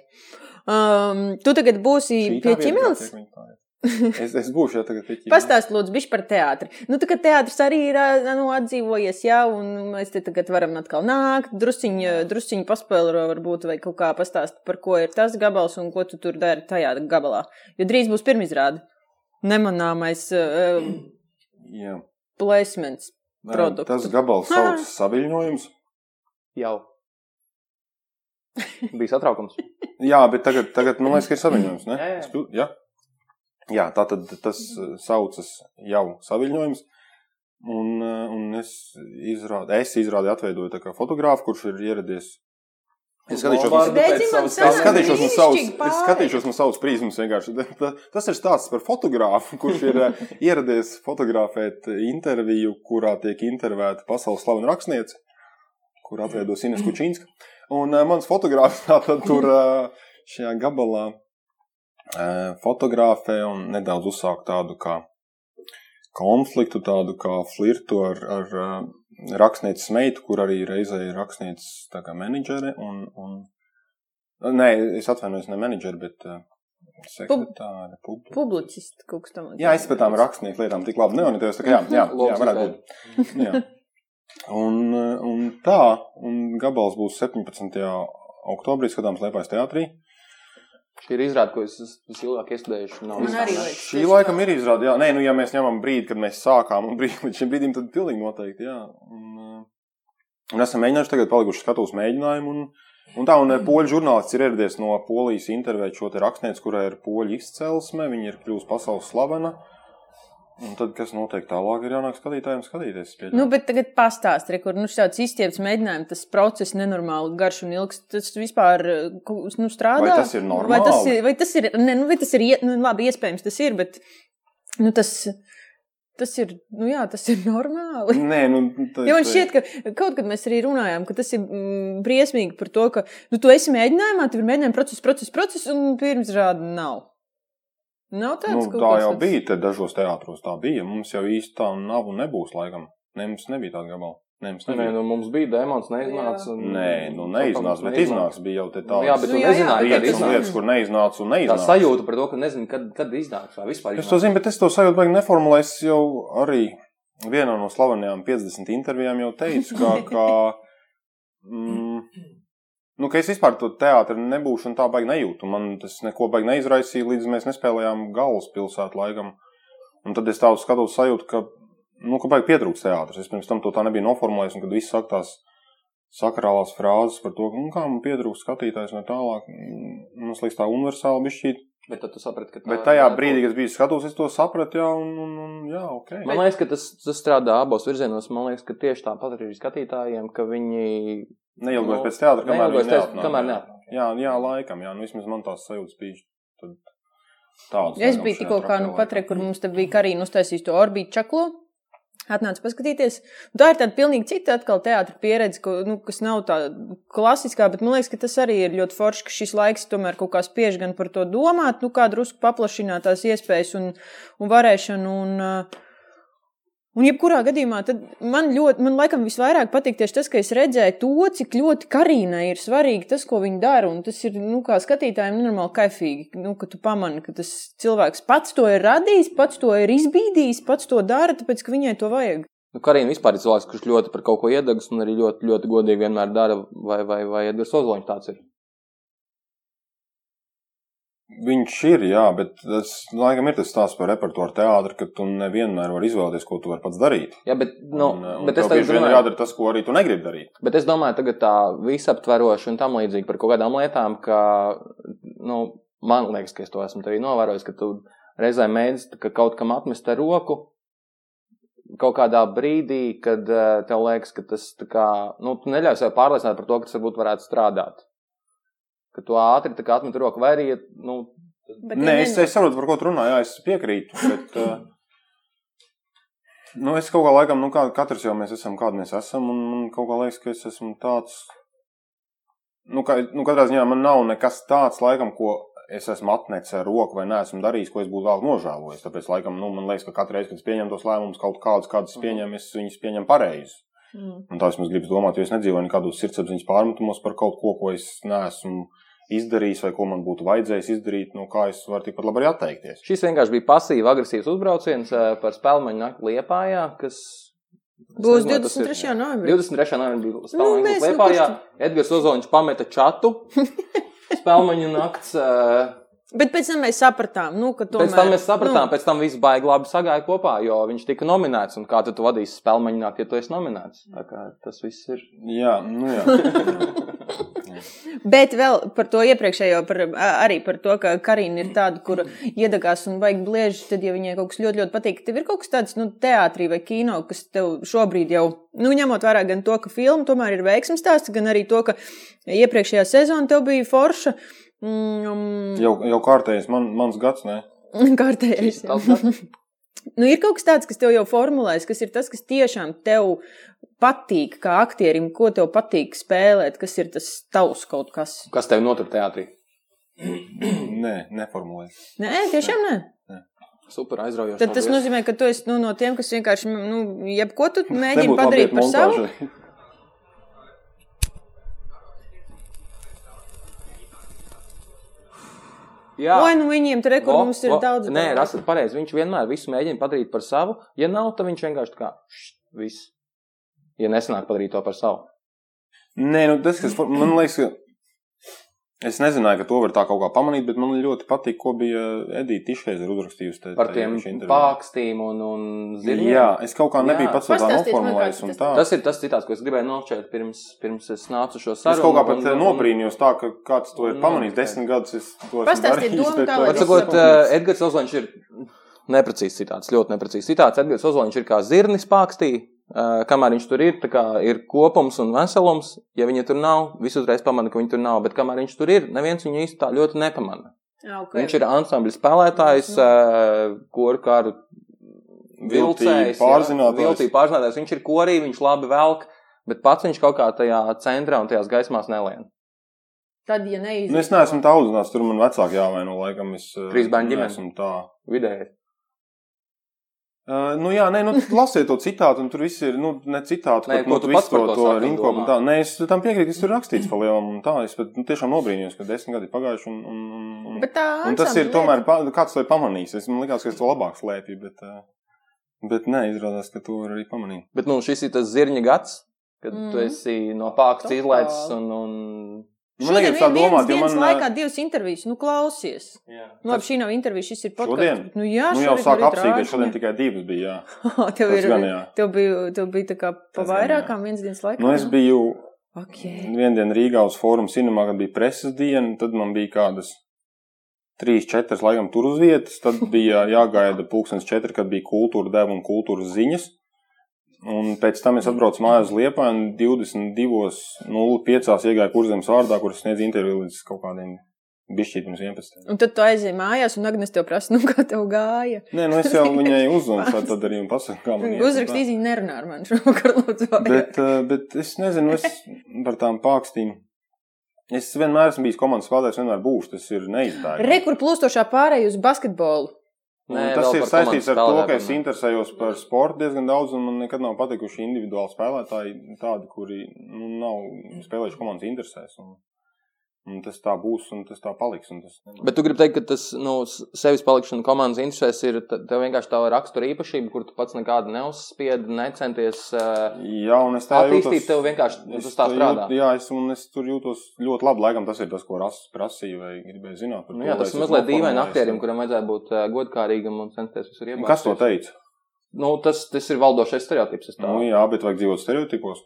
Um, tu tagad būsi pie tā <laughs> Es, es būšu jau tagad pie ķimeles. Pastāst, lūdzu, bišķi par teātri. Nu, tā kā teātris arī ir nu, atdzīvojies, jā, un mēs te tagad varam atkal nākt, drusciņi, drusciņi paspēlero varbūt, vai kaut kā pastāst, par ko ir tas gabals un ko tu tur dari tajā gabalā. Jo drīz būs pirmizrāde. Nemanāmais uh, Jā. placements. Nē, produktu. Tas gabals sauc saviļņojums. Jau. Bija satraukums. Jā, bet tagad, tagad man liekas, ka ir saviļņojums, ne? Jā, jā. Jā. Jā, tā tad tas uh, saucas jau saviļņojums. Un, uh, un es izrādu, es izrādu atveidoju tā kā fotogrāfu, kurš ir ieradies. Es skatīšos, no- sanāk, Es skatīšos no savas, es skatīšos no savas prizmas vienkārši. <laughs> Ta- Tas ir stāsts par fotogrāfu, kurš ir eh, <laughs> ieradies fotografēt interviju, kurā tiek intervēta pasaules slavena rakstniece, kur atveido Ines Kučīnska. Un uh, mans fotogrāfs <laughs> tātad tur uh, šajā gabalā fotografē un nedaudz uzsāk tādu kā konfliktu, tādu kā flirtu ar, ar uh, rakstnieces meitu, kur arī reizē ir rakstnieces tā kā menedžere. Un, un, nē, es atvainojos, ne menedžere, bet uh, sekretāre. publicists. Publicists kaut kas tam. Jā, es pēc tām rakstnieku lietām tik labi neorientējos. tā kā Jā, jā, jā varētu būt. Jā. Un, uh, un tā, un gabals būs 17. oktobrī skatāms Liepājas teātrī. Šī ir izrāde, ko es esmu ilgāk iestudējuši. Nav Man arī liekas. Šī laikam ir izrāde, jā, nē, nu, ja mēs ņemam brīdi, kad mēs sākām, un brīdi līdz šim brīdim, tad pilnīgi noteikti, jā. Un, uh, un esam mēģinājuši tagad palikuši skatos mēģinājumu, un, un tā, un uh, poļu žurnālists ir ieradies no Polijas intervēt šo te rakstnieci, kurai ir poļu izcelsme, viņa ir kļūst pasaules slavena. Un tad, kas notiek tālāk, ir jānāk skatītājiem skatīties. pieļauju. Nu, bet tagad pastāst, re, kur nu, šāds izstiepts mēģinājums, tas process nenormāli garš un ilgs. Tas vispār nu, strādā. Vai tas ir Vai normāli? tas ir, vai tas ir, ne, nu, vai tas ir, nu, labi, iespējams tas ir, bet nu, tas, tas ir, nu jā, tas ir normāli. Nē, nu, tā, Jo man šķiet, ka kaut kad mēs arī runājām, ka tas ir mm, briesmīgi par to, ka nu, tu esi mēģinājumā, tev ir mēģinājuma process, process, process, un pirms rāda nav. Nav tāds, Nu, tā kas jau tāds- bija. Te dažos teātros tā bija. Mums jau īsti tā nav un nebūs laikam. Ne, mums nebija tāda gabala. Nē, mums Nē, nu, mums bija demons, neiznāca. un- Nē, nu neiznāca, bet iznāca bija jau te Nu, tādas jā, bet tu Nu, kad lietas, un iznāca. lietas, kur neiznāca un Tā neiznāca. sajūta par to, ka nezinu, kad, kad iznāks vai vispār. Es to zinu, bet es to sajūtu, baigi neformulēju. Es jau arī vienā no slavenajām 50 intervijām jau teicu, ka, ka, <laughs> mm, nu, ka es vispār to teātri nebūšu un tā baigi nejūtu. Man tas neko baigi neizraisīja, līdz mēs nespēlējām galvaspilsētu laikam. Un tad es tādu skatos sajūtu, ka, nu, ka baigi pietrūks teātris. Es pirms tam to tā nebiju noformulējis, un kad viss saka tās sakrālās frāzes par to, nu, kā man pietrūks skatītājs no tālāk, man liekas tā universāli bišķīt. Bet tad tu saprati, ka tā Bet tajā brīdī, kad es biju skatos, es to sapratu, jā, un, un, un jā, ok. Man liekas, ka tas, tas strādā abos virzienos. Man liekas, ka tieši tāpat arī skatītājiem, ka viņi. Neilgos Nu, pēc teātra, kamēr pēc- neatnāk. kamēr jā. neatnāk. Jā, jā, laikam, jā, nu vismaz man tās sajūtas bija tad tādas. Es biju tikko kā, nu, trakajā pat re, laikā. kur mums bija Karina uztaisījusi to orbītu čaklo. Atnāca paskatīties. Un Tā ir tāda pilnīgi cita atkal teātra pieredze, ko, nu, kas nav tā klasiskā, bet man liekas, ka tas arī ir ļoti forši, ka šis laiks tomēr kaut kā spiež gan par to domāt, nu, kā drusku paplašināt tās iespējas un, un varēšanu. Un, uh, Un, jebkurā gadījumā, man ļoti, man laikam visvairāk patīk tieši tas, ka es redzēju to, cik ļoti Karīnai ir svarīgi tas, ko viņa dara. Un tas ir, nu, kā skatītājiem, nenormāli kaifīgi. Nu, ka tu pamani, ka tas cilvēks pats to ir radījis, pats to ir izbīdījis, pats to dara, tāpēc, ka viņai to vajag. Nu, Karina vispār ir cilvēks, kurš ļoti par kaut ko iedegas un arī ļoti, ļoti godīgi vienmēr dara, vai, vai, vai Edgars Ozoliņš tāds ir. Viņš ir, jā, bet tas, laikam, ir tas stāsts par repertuāru teātri, ka tu nevienmēr vari izvēlēties, ko tu vari pats darīt. Jā, bet, nu, un, un bet es tagad ir runāju, jādara tas, ko arī tu negribi darīt. bet es domāju tagad tā visaptveroši un tam līdzīgi par kaut kādām lietām, ka, nu, man liekas, ka es to esmu arī novērojis, ka tu reizē mēdz ka kaut kam atmest ar roku, kaut kādā brīdī, kad eh, tev liekas, ka tas tā kā, nu, tu neļauj sev pārliecināt par to, ka tas varbūt varētu strādāt. Ka tu ātri tā kā atmet roku, vai arī, nu, Bet, Nē, ja es, es saprotu, par ko tu runā, jā, es piekrītu. Bet, uh, nu, es kaut kā laikam, nu, kā katrs jau mēs esam, kādi mēs esam, un man kaut kā liekas, ka es esmu tāds. Nu, kā, nu, katrā ziņā man nav nekas tāds, laikam, ko es esmu atnecis ar roku vai neesmu darījis, ko es būtu vēl nožēlojis. Tāpēc, laikam, nu, man liekas, ka katru reizi, kad es pieņemu tos lēmumus, kaut kādus, kādus es pieņemu, es viņus pieņemu pareizi. Mm. Un tā es gribēju domāt, jo es nedzīvoju nekādos sirdsapziņas pārmetumos par kaut ko, ko es neesmu izdarījis vai ko man būtu vajadzējis izdarīt, no kā es varu tikpat labi arī atteikties. Šis vienkārši bija pasīvi agresīvs uzbrauciens eh, par spēļu nakti Liepājā, kas Būs nezinu, vai tas ir- 23. novembrī. 23. novembrī Nu, nakti nu, Liepājā. kurš Edgars Ozoliņš pameta čatu. <laughs> Spēļu nakts. eh, Bet pēc tam mēs sapratām, nu, ka tomēr. Pēc tam mēs sapratām, Nu, pēc tam viss baigi labi sagāja kopā, jo viņš tika nominēts. Un kā tad tu vadīsi nakti, ja tu esi nominēts? Tā kā tas viss ir. Jā, nu jā. <laughs> Bet vēl par to iepriekšējo, par, arī par to, ka Karina ir tāda, kur iedegās un baigi blieži, tad, ja viņai kaut kas ļoti, ļoti patīk, tev ir kaut kas tāds, nu, teātrī vai kino, kas tev šobrīd jau, nu, ņemot vērā gan to, ka filma tomēr ir veiksmes stāsts, gan arī to, ka iepriekšējā sezona tev bija forša. Mm, Jau, jau kārtējis man, mans gads, ne? <laughs> Gads? <laughs> Nu, ir kaut kas tāds, kas tev jau formulēs, kas ir tas, kas tiešām tev patīk, kā aktierim, ko tev patīk spēlēt, kas ir tas tavs kaut kas. Kas tev notur teātrī? <clears throat> Nē, neformulēju. Nē, tiešām nē. Super aizraujoši. Tad tas nozīmē, ka tu esi nu, no tiem, kas vienkārši, nu, jebko tu <laughs> mēģini padarīt par savu. Jā. Oi, nu viņiem tur rekur Vo, mums ir vo, daudz. Nē, daudz. esat pareizi. Viņš vienmēr visu mēģina padarīt par savu. Ja nav, tad viņš vienkārši tā kā št, viss. Ja nesanāk padarīt to par savu. Nē, nu tas, kas for- man liekas, ka es nezināju, ka to var tā kaut kā pamanīt, bet man ļoti patīk, ko bija Edita Tiškeizer uzrakstījusi. te- Par tiem pākstīm un, un zirņiem. Jā, es kaut kā nebiju Jā. pats to tā Pastāstiet man, noformulējis tas tā. Tas ir tas citāts, ko es gribēju nošķirt pirms, pirms es nācu šo Es sarunu. kaut kā pat un- eh, un- nobrīnījos tā, ka kāds to ir Nu, pamanījis. Desmit gadus es to esmu darījis, tā, eh, Edgars Ozoliņš ir neprecīzs citāts, ļoti neprecīzs citāts. Edgars Ozoliņš ir kā zirnis pākstī, kamēr viņš tur ir, tā kā ir kopums un veselums. Ja viņa tur nav, visi uzreiz pamana, ka viņa tur nav, bet kamēr viņš tur ir, neviens viņu īsti tā ļoti nepamana. Jā, ok. Viņš ir ansambļa spēlētājs, uh, koru kāru Viltīgi pārzinātājs. Viltīgi pārzinātājs. Viņš ir korī, viņš labi velk, bet pats viņš kaut kā tajā centrā un tajās gaismās nelien. Tad, ja Nu, neiziet. es neesmu tā audzināts, tur man vecāki jāvaino, laikam es. eh, Trīs bērnu ģimene. neesmu tā. Vidēji. Uh, nu, jā, nē, nu, lasiet to citātu, un tur viss ir, nu, ne citātu, Nē, bet, nu, tu visu pats to to rinkopu un tā. Nē, es tam piekrītu, kas tur rakstīts pa lielam, un tā, es pat, nu, tiešām nobrīnījos, ka desmit gadi ir pagājuši, un, un, un, un, Bet tā un tas ir ansambļa tomēr, lieta- pa, kāds to ir pamanījis, es man likās, ka es to labāk slēpju, bet, uh, bet nē, izrādās, ka to var arī pamanīt. Bet nu, šis ir tas zirņa gads, kad mm. tu Mhm. esi no pāks Totāli. izlaists un. un... Man Šodien liekas tā jo dienas man, laikā divas intervijas, nu klausies. Jā. Nu, labi, šī nav intervija, šis ir podkāsts. Šodien? Nu, jā, nu, jau sāk arī apsīk, ka rāžņa. šodien tikai divas bija, jā. <laughs> tev, ir, gan jā. tev, bija, tev bija tā kā pa vairākām viens dienas laikā. Nu, es biju Okay. vienu dienu Rīgā uz Fórumu cinemā, kad bija preses diena, tad man bija kādas trīs, četras laikam tur uz vietas, tad bija jāgaida pulkstens četri, kad bija kultūra deva un kultūras ziņas. Un pēc tam es atbraucu mājās uz Liepāju un 22.05. iegāju kurzemes vārdā, kur es sniedzu interviju līdz kaut kādiem bišķīt pirms 11. Un tad tu aizēji mājās, un Agnēs tev prasa, nu, kā tev gāja. Nē, nu es jau <laughs> viņai uzzvanu, tad arī un pasaku, kā man iet un tā. Uzrakst īziņu, nerunā ar mani šovakar, lūdzu. Bet, eh, bet es nezinu, es par tām pākstīm. Es vienmēr esmu bijis komandas spēlētājs, vienmēr būšu. Tas ir neizbēgami. Re, kur plūstošā pārēja uz basketbolu. Un Nē, tas ir saistīts ar to, ka es interesējos par sportu diezgan daudz, un man nekad nav patikuši individuāli spēlētāji, tādi, kuri nu, nav spēlējuši komandas interesēs. Un, un tas tā būs, un tas tā paliks. Tas, Bet tu gribi teikt, ka tas nu, sevis palikšana komandas interesēs ir tev vienkārši tā rakstura īpašība, kur tu pats nekādu neuzspiedi, necenties uh, Jā, attīstīt. Tev vienkārši nu, Es tas tā strādā. Jūt, jā, es, un es tur jūtos ļoti labi. Laikam tas ir tas, ko Rasis prasīja vai gribēja zināt. par Nu, to, jā, tas ir mazliet dīvaini aktierim, kuram vajadzēja būt uh, godkārīgam un censties visur iebāzt. Kas to teica? Nu, tas, tas ir valdošais stereotips. Nu, jā, bet vajag dzīvot stereotipos.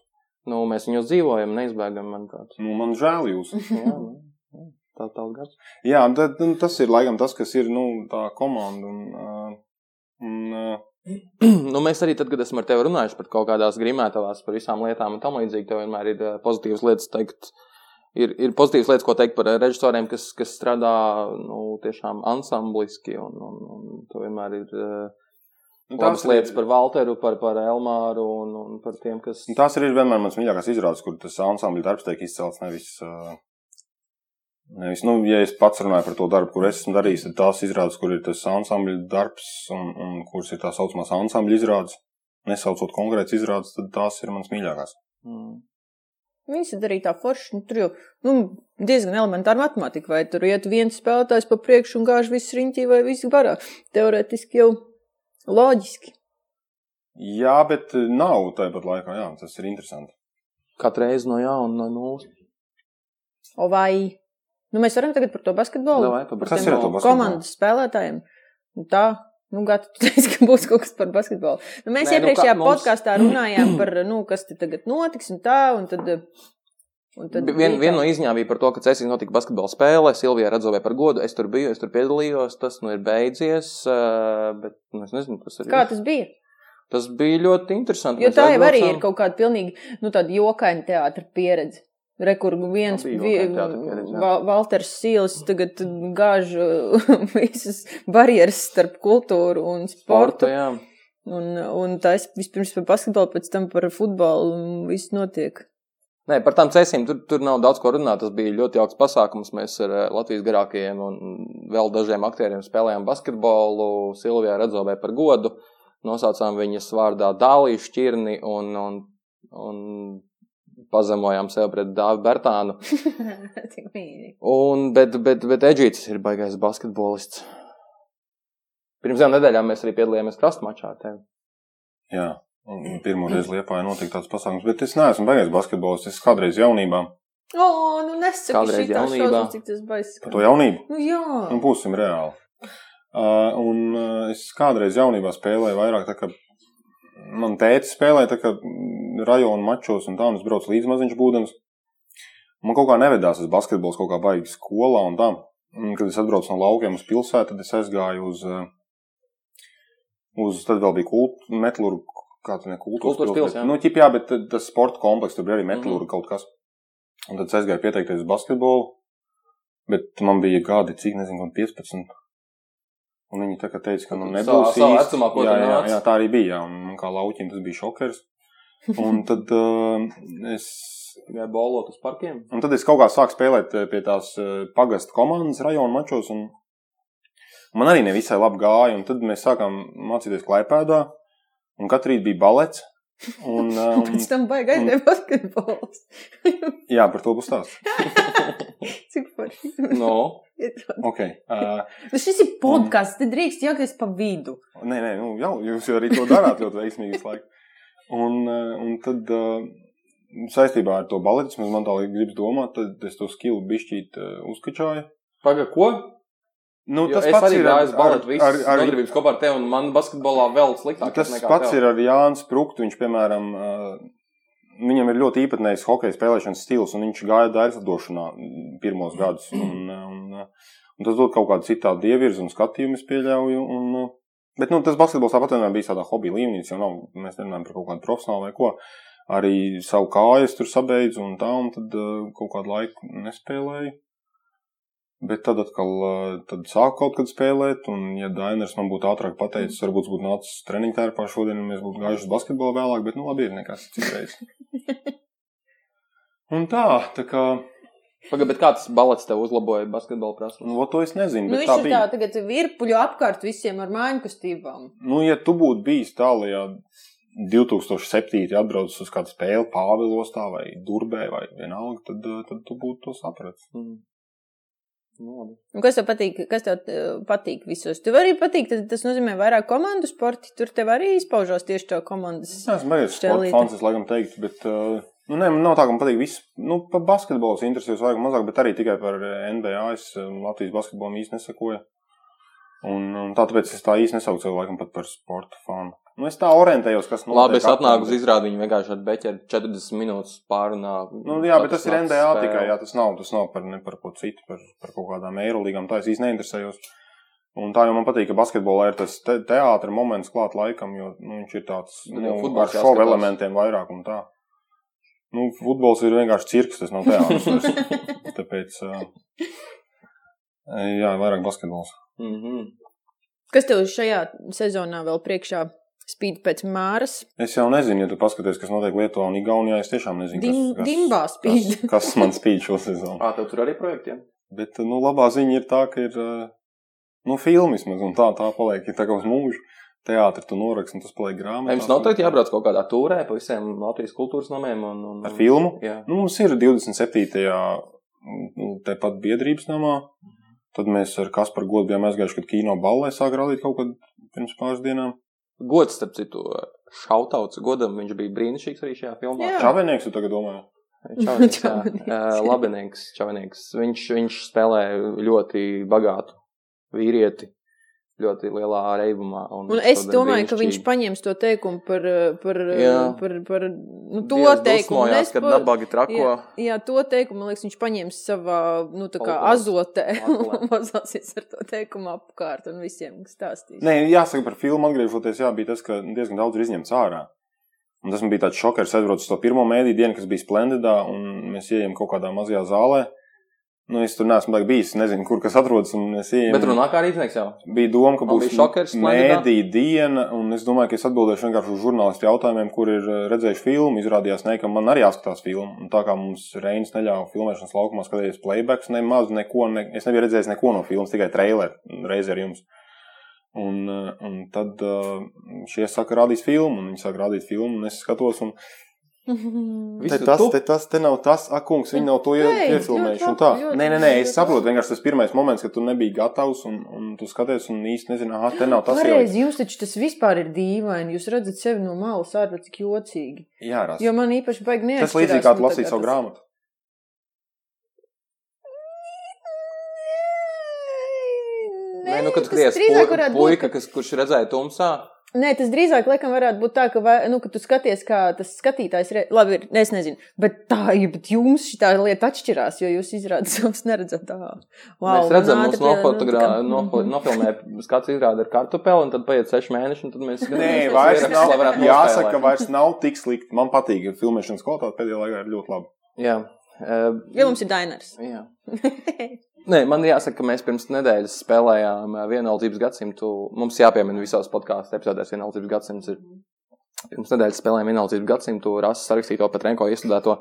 Nu, mēs viņus dzīvojam, neizbēgam, manuprāt. Nu, man žēl jūs. <laughs> Jā, nu, tā tā gads. Jā, tad, nu, tas ir laikam tas, kas ir nu, tā komanda. Un, un, <clears throat> nu, mēs arī tad, kad esam ar tevi runājuši par kaut kādās grimētavās, par visām lietām un tam līdzīgi, tev vienmēr ir pozitīvas lietas teikt. Ir, ir pozitīvas lietas, ko teikt par režisoriem, kas, kas strādā nu, tiešām ansambliski. Un, un, un vienmēr ir uh, nu, labas ir- lietas par Walteru, par, par Elmāru un, un par tiem, kas. un Tās arī ir vienmēr mans mīļākais izrādes, kur tas ansambļa darbs tiek izcelts nevis. Nevis, nu, ja es pats runāju par to darbu, kur es esmu darījis, tad tās izrādes, kur ir tas ansambļa darbs un, un kuras ir tā saucamās ansambļa izrādes, nesaucot konkrētas izrādes, tad tās ir mans mīļākās. Mm. Viņas ir arī tā forša, nu, tur jau nu, diezgan elementāra matemātika, vai tur iet viens spēlētājs pa priekšu un gāž viss riņķī vai viss garā. Teorētiski jau loģiski. Jā, bet uh, nav tāpat laikā, jā, tas ir interesanti. Katru reizi no jauna, no nulles. O vai, nu mēs varam tagad par to basketbolu? Davai, pa Par Kas ir ar to basketbolu? Komandas spēlētājiem. Nu, tā, nu, gata, <laughs> tu teici, ka būs kaut kas par basketbolu. Nu, mēs Nē, nu, iepriekšējā kā mums- podkāstā runājām par, nu, kas te tagad notiks un tā, un tad. Viena bija vien tā- no izņēmumiem bija par to, ka Cēsīs notika basketbola spēle. Silvija redzēja par godu. Es tur biju, es tur piedalījos. Tas nu ir beidzies. eh, Bet nu, es nezinu, tas ir. Kā tas bija? Tas bija ļoti interesanti. Jo tā jau arī ir kaut kāda pilnīgi, nu, jokaina teātra pieredze. Rekur viens Tā bija vi, jokaina teātra pieredze, jā. Val- Valters Sīls tagad gāž <laughs> visas barjeras starp kultūru un sportu. Sporta, jā. Un, un tā es vispirms par basketbolu, pēc tam par futbolu un viss notiek. Nē, par tām cēsīm tur, tur nav daudz ko runāt. Tas bija ļoti jauks pasākums. Mēs ar eh, Latvijas garākajiem un vēl dažiem aktieriem spēlējām basketbolu. Silvijā redzēja par godu. Nosaucām viņas vārdā Dāliju šķirni un, un, un pazemojām sev pret Dāvidu Bertānu. <laughs> Tik mīļi. Un, bet, bet, bet Edžīts ir baigais basketbolists. Pirms divām nedēļām mēs arī piedalījāmies krastmačā ar tevi. Jā, un pirmo reizi Liepā notika tāds pasākums, bet es neesmu beigās basketbols, es kādreiz jaunībā, O, nu nesaka, Kādreiz jaunībā. cik tas baigs. par to jaunību, Nu jā. un būsim reāli. Uh, un uh, es kādreiz jaunībā spēlēju vairāk, tā kā man tētis spēlēja, tā kā rajonu mačos un tā, un es braucu līdz maziņš būdams. Man kaut kā nevedās tas basketbols kaut kā baigi skolā un tā. Un, kad es atbraucu no laukiem uz pilsētu, tad es aizgāju uz, uh, uz tad vēl bija kult, metluru, kā ne kultūras, Kultūras pils, bet- jā. Nu, ķip, jā, bet tad tas sporta kompleks, tur bija arī metluru Mhm. kaut kas. Un tad aizgāju pieteikties uz basketbolu, bet man bija gadi, cik nezinu, kaut 15. Un viņi tā kā teica, ka nu nebūs īsti. vecumā, ko jā, jā, jā, tā arī bija, jā, un kā lauķim tas bija šokers. Un <laughs> tad uh, es Gāja bolot uz parkiem. Un tad es kaut kā sāku spēlēt eh, pie tās eh, pagastu komandas rajona mačos. Un, Man arī nevisai labi gāja, un tad mēs sākām mācīties klipēdā, un katru rītu bija balets. Un, <laughs> un, Pēc tam baigi aizgāja basketbols. <laughs> jā, par to būs stāsts. <laughs> Cik forši. No. Okay. Uh, Nu, šis ir podkāsts, tad drīkst jākais pa vidu. nē, nē, nu, jau, jūs jau arī to darāt ļoti veiksmīgi laiku. Un, un tad uh, saistībā ar to baletismu man tā gribas domāt, tad es to skilu bišķīt uh, uzkačāju. Paga, ko? Nu, Jo es arī gāju uz baletu, visas ar, ar, nodarbības kopā ar tevi, un man basketbolā vēl sliktāk. Tas pats ir ar Jānis Sprūktu. Viņš, piemēram, viņam ir ļoti īpatnējs hokeja spēlēšanas stils, un viņš gāja dārzadošanā pirmos gadus. Un, un, un tas dod kaut kādu citādu dievirzi un skatījumu, es pieļauju. Un, bet nu, tas basketbols tāpat vienmēr bija tādā hobija līmenī, jau nav, mēs nerunājam par kaut kādu profesionālu vai ko. Arī savu kāju es tur sabeidzu, un tā, un tad kaut kādu laiku nespēlēju. Bet tad atkal uh, tad sāku kaut kad spēlēt, un, ja Dainers man būtu ātrāk pateicis, varbūt būtu nācis treniņu tērpā šodien, un mēs būtu gājuši uz basketbolu vēlāk, bet, nu, labi, ir nekas citreiz. <laughs> Un tā, tā kā, Paga, bet kā tas balets tev uzlaboja basketbola prasības? nu, to es nezinu, Nu, bet viņš tā ir tā, bija. tagad virpuļu apkārt visiem ar māju kustībām. Nu, ja tu būtu bijis tālajā 2007. atbraucis uz kādu spēli Pāvilostā vai Durbē vai vienalga, tad, uh, tad tu būtu to sapratis. Mm. Nu. Un kas tev patīk? Kas tev uh, patīk visos? Tev arī patīk, tas, tas nozīmē vairāk komandu sporti. Tur tev arī izpaužās tieši to komandas. Es neesmu beigas sporta fans, es laikam teiktu, bet, uh, nu, nē, man nav tā, ka man patīk viss, nu, par basketbolu es interesējos vairāk mazāk, bet arī tikai par eh, NBA es Latvijas basketbolu īsti nesakoju. Un, un tā tāpēc es tā īsti nesaucu pat par sporta fanu. Nu, es tā orientējos, kas notiek. Labi, es atnāku uz izrādi, viņi vienkārši ar beķeri 40 minūtes pārunā. Nu, jā, bet tas ir NBA tikai, jā, tas nav, tas nav par, ne par ko citu, par, par kaut kādām eirolīgām, tā es īsti neinteresējos. Un tā jau man patīk, ka basketbolā ir tas te, teātra moments klāt laikam, jo nu, viņš ir tāds nu, jau futbols ar šovu elementiem vairāk un tā. Nu, futbols ir vienkārši cirks, tas nav teātris. <laughs> Tāpēc, jā, vairāk basketbols. Mm -hmm. Kas tev šajā sezonā vēl priekšā spīd pēc māras? Es jau nezinu, ja tu paskaties, kas notiek Lietuvā un Igaunijā, es tiešām nezinu, Dim, kas, dimbā kas, spīd. kas man spīd šo sezonu. Ā, tev tur arī projektiem? Bet, nu, labā ziņa ir tā, ka ir, nu, filmismas, un tā, tā paliek, ir tā kā uz mūžu. Teātri tu noraksti, un tas paliek grāmatā. Jums nav teikt jābrauc kaut kādā tūrē pa visiem Latvijas kultūras namiem un... un Ar filmu? Jā. Nu, mums ir 27. nu, tepat biedrības namā. Tad mēs ar Kasparu godu bijām aizgājuši, kad kino ballē sāk rādīt kaut kad pirms pāris dienām. Gods, starp citu, šautauts godam, viņš bija brīnišķīgs arī šajā filmā. Jā. Čavenieks, tu tagad domā? Čavinieks. <laughs> Čavinieks. Ē, Labinieks, Čavinieks. Viņš, viņš spēlē ļoti bagātu vīrieti, ļoti lielā reibumā. Un es šodien domāju, ka viņš paņems to teikumu par, par, Jā. par, par nu, to Dievs teikumu. Es kad pa- nabagi trako. Jā, jā, to teikumu, man liekas, viņš paņems savā, nu, tā kā azotē <laughs> un mazāsies ar to teikumu apkārt un visiem stāstīs. Nē, jāsaka par filmu atgriežoties, jā, bija tas, ka diezgan daudz ir izņemts ārā. Un tas man bija tāds šokers, aizbraucu uz to pirmo mēdīju dienu, kas bija Splendidā, un mēs ieejam kaut kādā mazajā zālē. Nu, es tur neesmu bijis, nezinu, kur kas atrodas, ieeju. Bet runā kā rīznieks jau. bija doma, ka Man būs šokers mēdīja diena, un es domāju, ka es atbildēšu vienkārši uz žurnālistu jautājumiem, kur ir eh, redzējuši filmu. Izrādījās, ne, ka man arī jāskatās filmu. Un tā kā mums Reinis neļāva filmēšanas laukumā skatīties playbacks, nemaz neko, ne, es nebiju redzējis neko no filmas, tikai traileri reizi ar jums. Un, eh, un tad eh, šie saka, rādīs filmu, un viņi saka, rādīt filmu, un es skatos, un te tas, tu? te tas, te nav tas, ak, kungs, viņi nav to iefilmējuši. Nē, nē, nē, es saprotu, vienkārši tas pirmais moments, kad tu nebija gatavs, un, un tu skaties, un īsti nezini, ah, te nav tas Pareizi, jums taču tas vispār ir dīvaini. Jūs redzat sevi no malas ārā, cik jocīgi. jārās. Jo man īpaši baigi neatšķirās. Tas līdzīgi kā tu lasīji savu grāmatu. Nē, nu, kad skaties puika, būt, kas, kurš redzēja tumsā, nē, tas drīzāk laikam varētu būt tā, ka, vai, nu, ka tu skaties, kā tas skatītājs, re... labi, ir, es nezinu, bet tā, ja- bet jums šī lieta atšķirās, jo jūs izrādat <laughs> savus neredzat tā. Wow, mēs redzam, man mums ātri pie- nofotogrā, nu, nofo, mhm. nofilmē skats izrāda ar kartupeli, un tad paiet seši mēneši, un tad mēs Nē, skatāmies vairs ierakstus, lai nav. Jāsaka, ka vairs nav tik slikti. Man patīk, ka filmēšanas kvalitāte pēdējā laikā ir ļoti laba. Jā. Uh, Jo mums ir dainers. Jā. <laughs> Nē, man jāsaka, ka mēs pirms nedēļas spēlējām ā, vienaldzības gadsimtu. Mums jāpiemina visos podkāstu epizodēs vienaldzības gadsimts. Ir. Pirms nedēļas spēlējām vienaldzības gadsimtu, rases sarakstīto Petrenko iestudēto.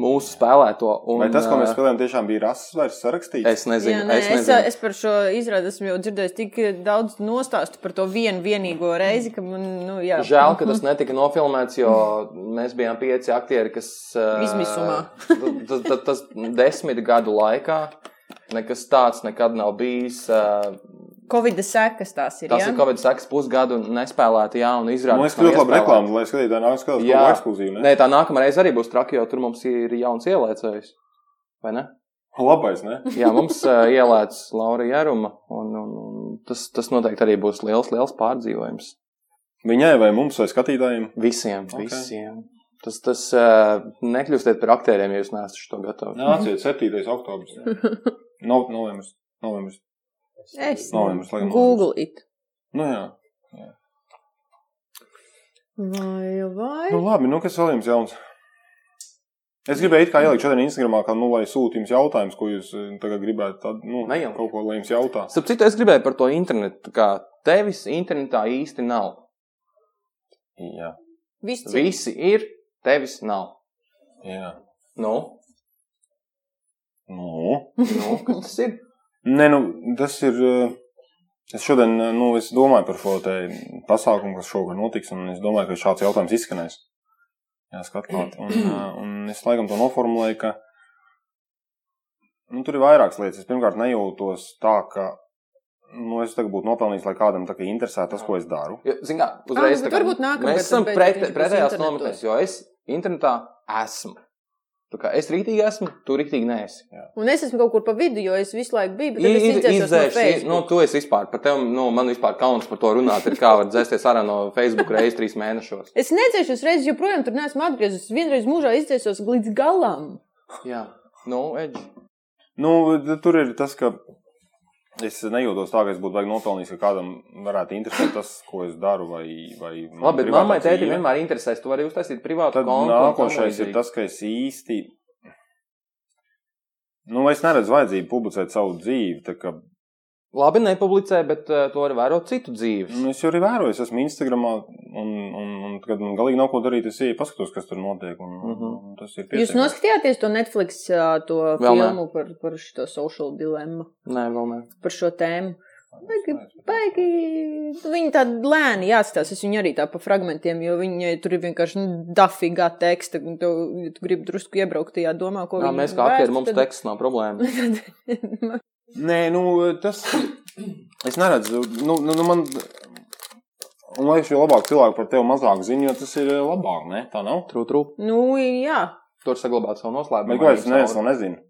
mūsu spēlēto. Un, Vai tas, ko mēs ā, spēlējām, tiešām bija rases vairs sarakstīts? Es nezinu, Jā, nē, es es, nezinu. es par šo izrādi esmu jau dzirdējis tik daudz nostāstu par to vienu vienīgo reizi, ka man, nu, jā. Žēl, ka tas netika nofilmēts, jo mēs bijām pieci aktieri, kas. ā, Izmisumā. <laughs> Tas, tas, tas desmit gadu laikā nekas tāds nekad nav bijis. Covid sekas tās ir. Tas jā? ir Covid sekas pusgadu nespēlēta jaunu izrādi. Man liekas, ļoti labi iespēlēta. reklāma, lai skatītāji nāk skatās kaut ko ekskluzīvu. Nē, Ne? tā nākamā reize arī būs traki, jo tur mums ir jauns ielēcējs. Vai ne? Labais, ne? Jā, mums uh, ielēca Laura Jēruma, un, un, un tas, tas noteikti arī būs liels, liels pārdzīvojums. Viņai vai mums vai skatītājiem? Visiem, Ok. okay. visiem. Tas, tas uh, nekļūstiet par aktieriem, ja jūs neesat to gatavi. Nāciet 7. oktobris. <laughs> No, novembris. Novembris. Es Novembris, laikam, Google it. Nu jā. Vai, vai? Nu labi, nu kas vēl jums jauns? Es gribēju it kā ielikt šodien Instagramā, ka, nu, lai sūta jums jautājums, ko jūs eh, tagad gribētu, tad, nu, Neielikt. kaut ko, lai jums jautā. Starp citu, es gribēju par to internetu. Kā tevis internetā īsti nav. Jā. Viss cits. Visi ir, tevis nav. Jā. Nu, Nu. nu kas tas ir? Nē, nu, tas ir. eh, Es šodien, eh, nu, es domāju par šo te pasākumu, kas šogad notiks, un es domāju, ka šāds jautājums izskanēs. Jā, skatāt. Un, eh, un es laikam to noformulēju, ka nu, tur ir vairākas lietas. Es pirmkārt nejūtos tā, ka nu, es tagad būtu nopelnījis, lai kādam tā kā interesē tas, ko es daru. Jo, zin kā, uzreiz nu, tā varbūt nākamgad mēs esam pret, pretējās nometnēs, jo es internetā esmu. Es rītīgi esmu, tu rītīgi neesi. Un es esmu kaut kur pa vidu, jo es visu laiku biju, bet I- tad es iz- izdzēsos no nu, tu esi vispār par tevi, nu, man vispār kauns par to runāt, ir kā var dzēsties ārā no Facebook reizes trīs mēnešos. Es nedzēšu reizes, joprojām tur neesmu atgriezies. Vienreiz mūžā izdzēsos līdz galam. Jā, nu, Edž. Nu, tur ir tas, ka es nejūtos tā, ka es būtu baigi nopelnījis, ka kādam varētu interesēt tas, ko es daru. Vai, vai Labi, bet mammai tēti vienmēr interesēs, tu vari uztaisīt privātu kontu. nākošais ir tas, ka es īsti. Nu, es neredzu vajadzību publicēt savu dzīvi. Tā Labi, nepublicē, bet uh, to var vērot citu dzīves. nu, es jau arī vēroju, es esmu Instagramā, un, un, un kad man galīgi nav ko darīt, es ieju paskatos, kas tur notiek. Un, Mhm. un, un tas ir Jūs pietiekami. noskatījāties to Netflix to Vēl nē. filmu par, par šo social dilemmu, Nē, vēl nē. par šo tēmu? Baigi, baigi. Viņi tādi lēni jāatstās. Es viņu arī tā pa fragmentiem, jo viņi tur ir vienkārši nu, dafīgā teksta. Un tu, ja tu gribi drusku iebraukt tajā domā, ko Jā, viņi mēs kā aktieri, vēsta, mums tad- teksts nav problēma. <laughs> Nē, nu, tas. Es neredzu, nu, nu, nu man. Un lai šie labāk cilvēki par tevi mazāk zina, jo tas ir labāk, ne? Tā nav. Trū, trū. nu, jā. Tur saglabāt savu noslēpumu. Bet ko es nezinu?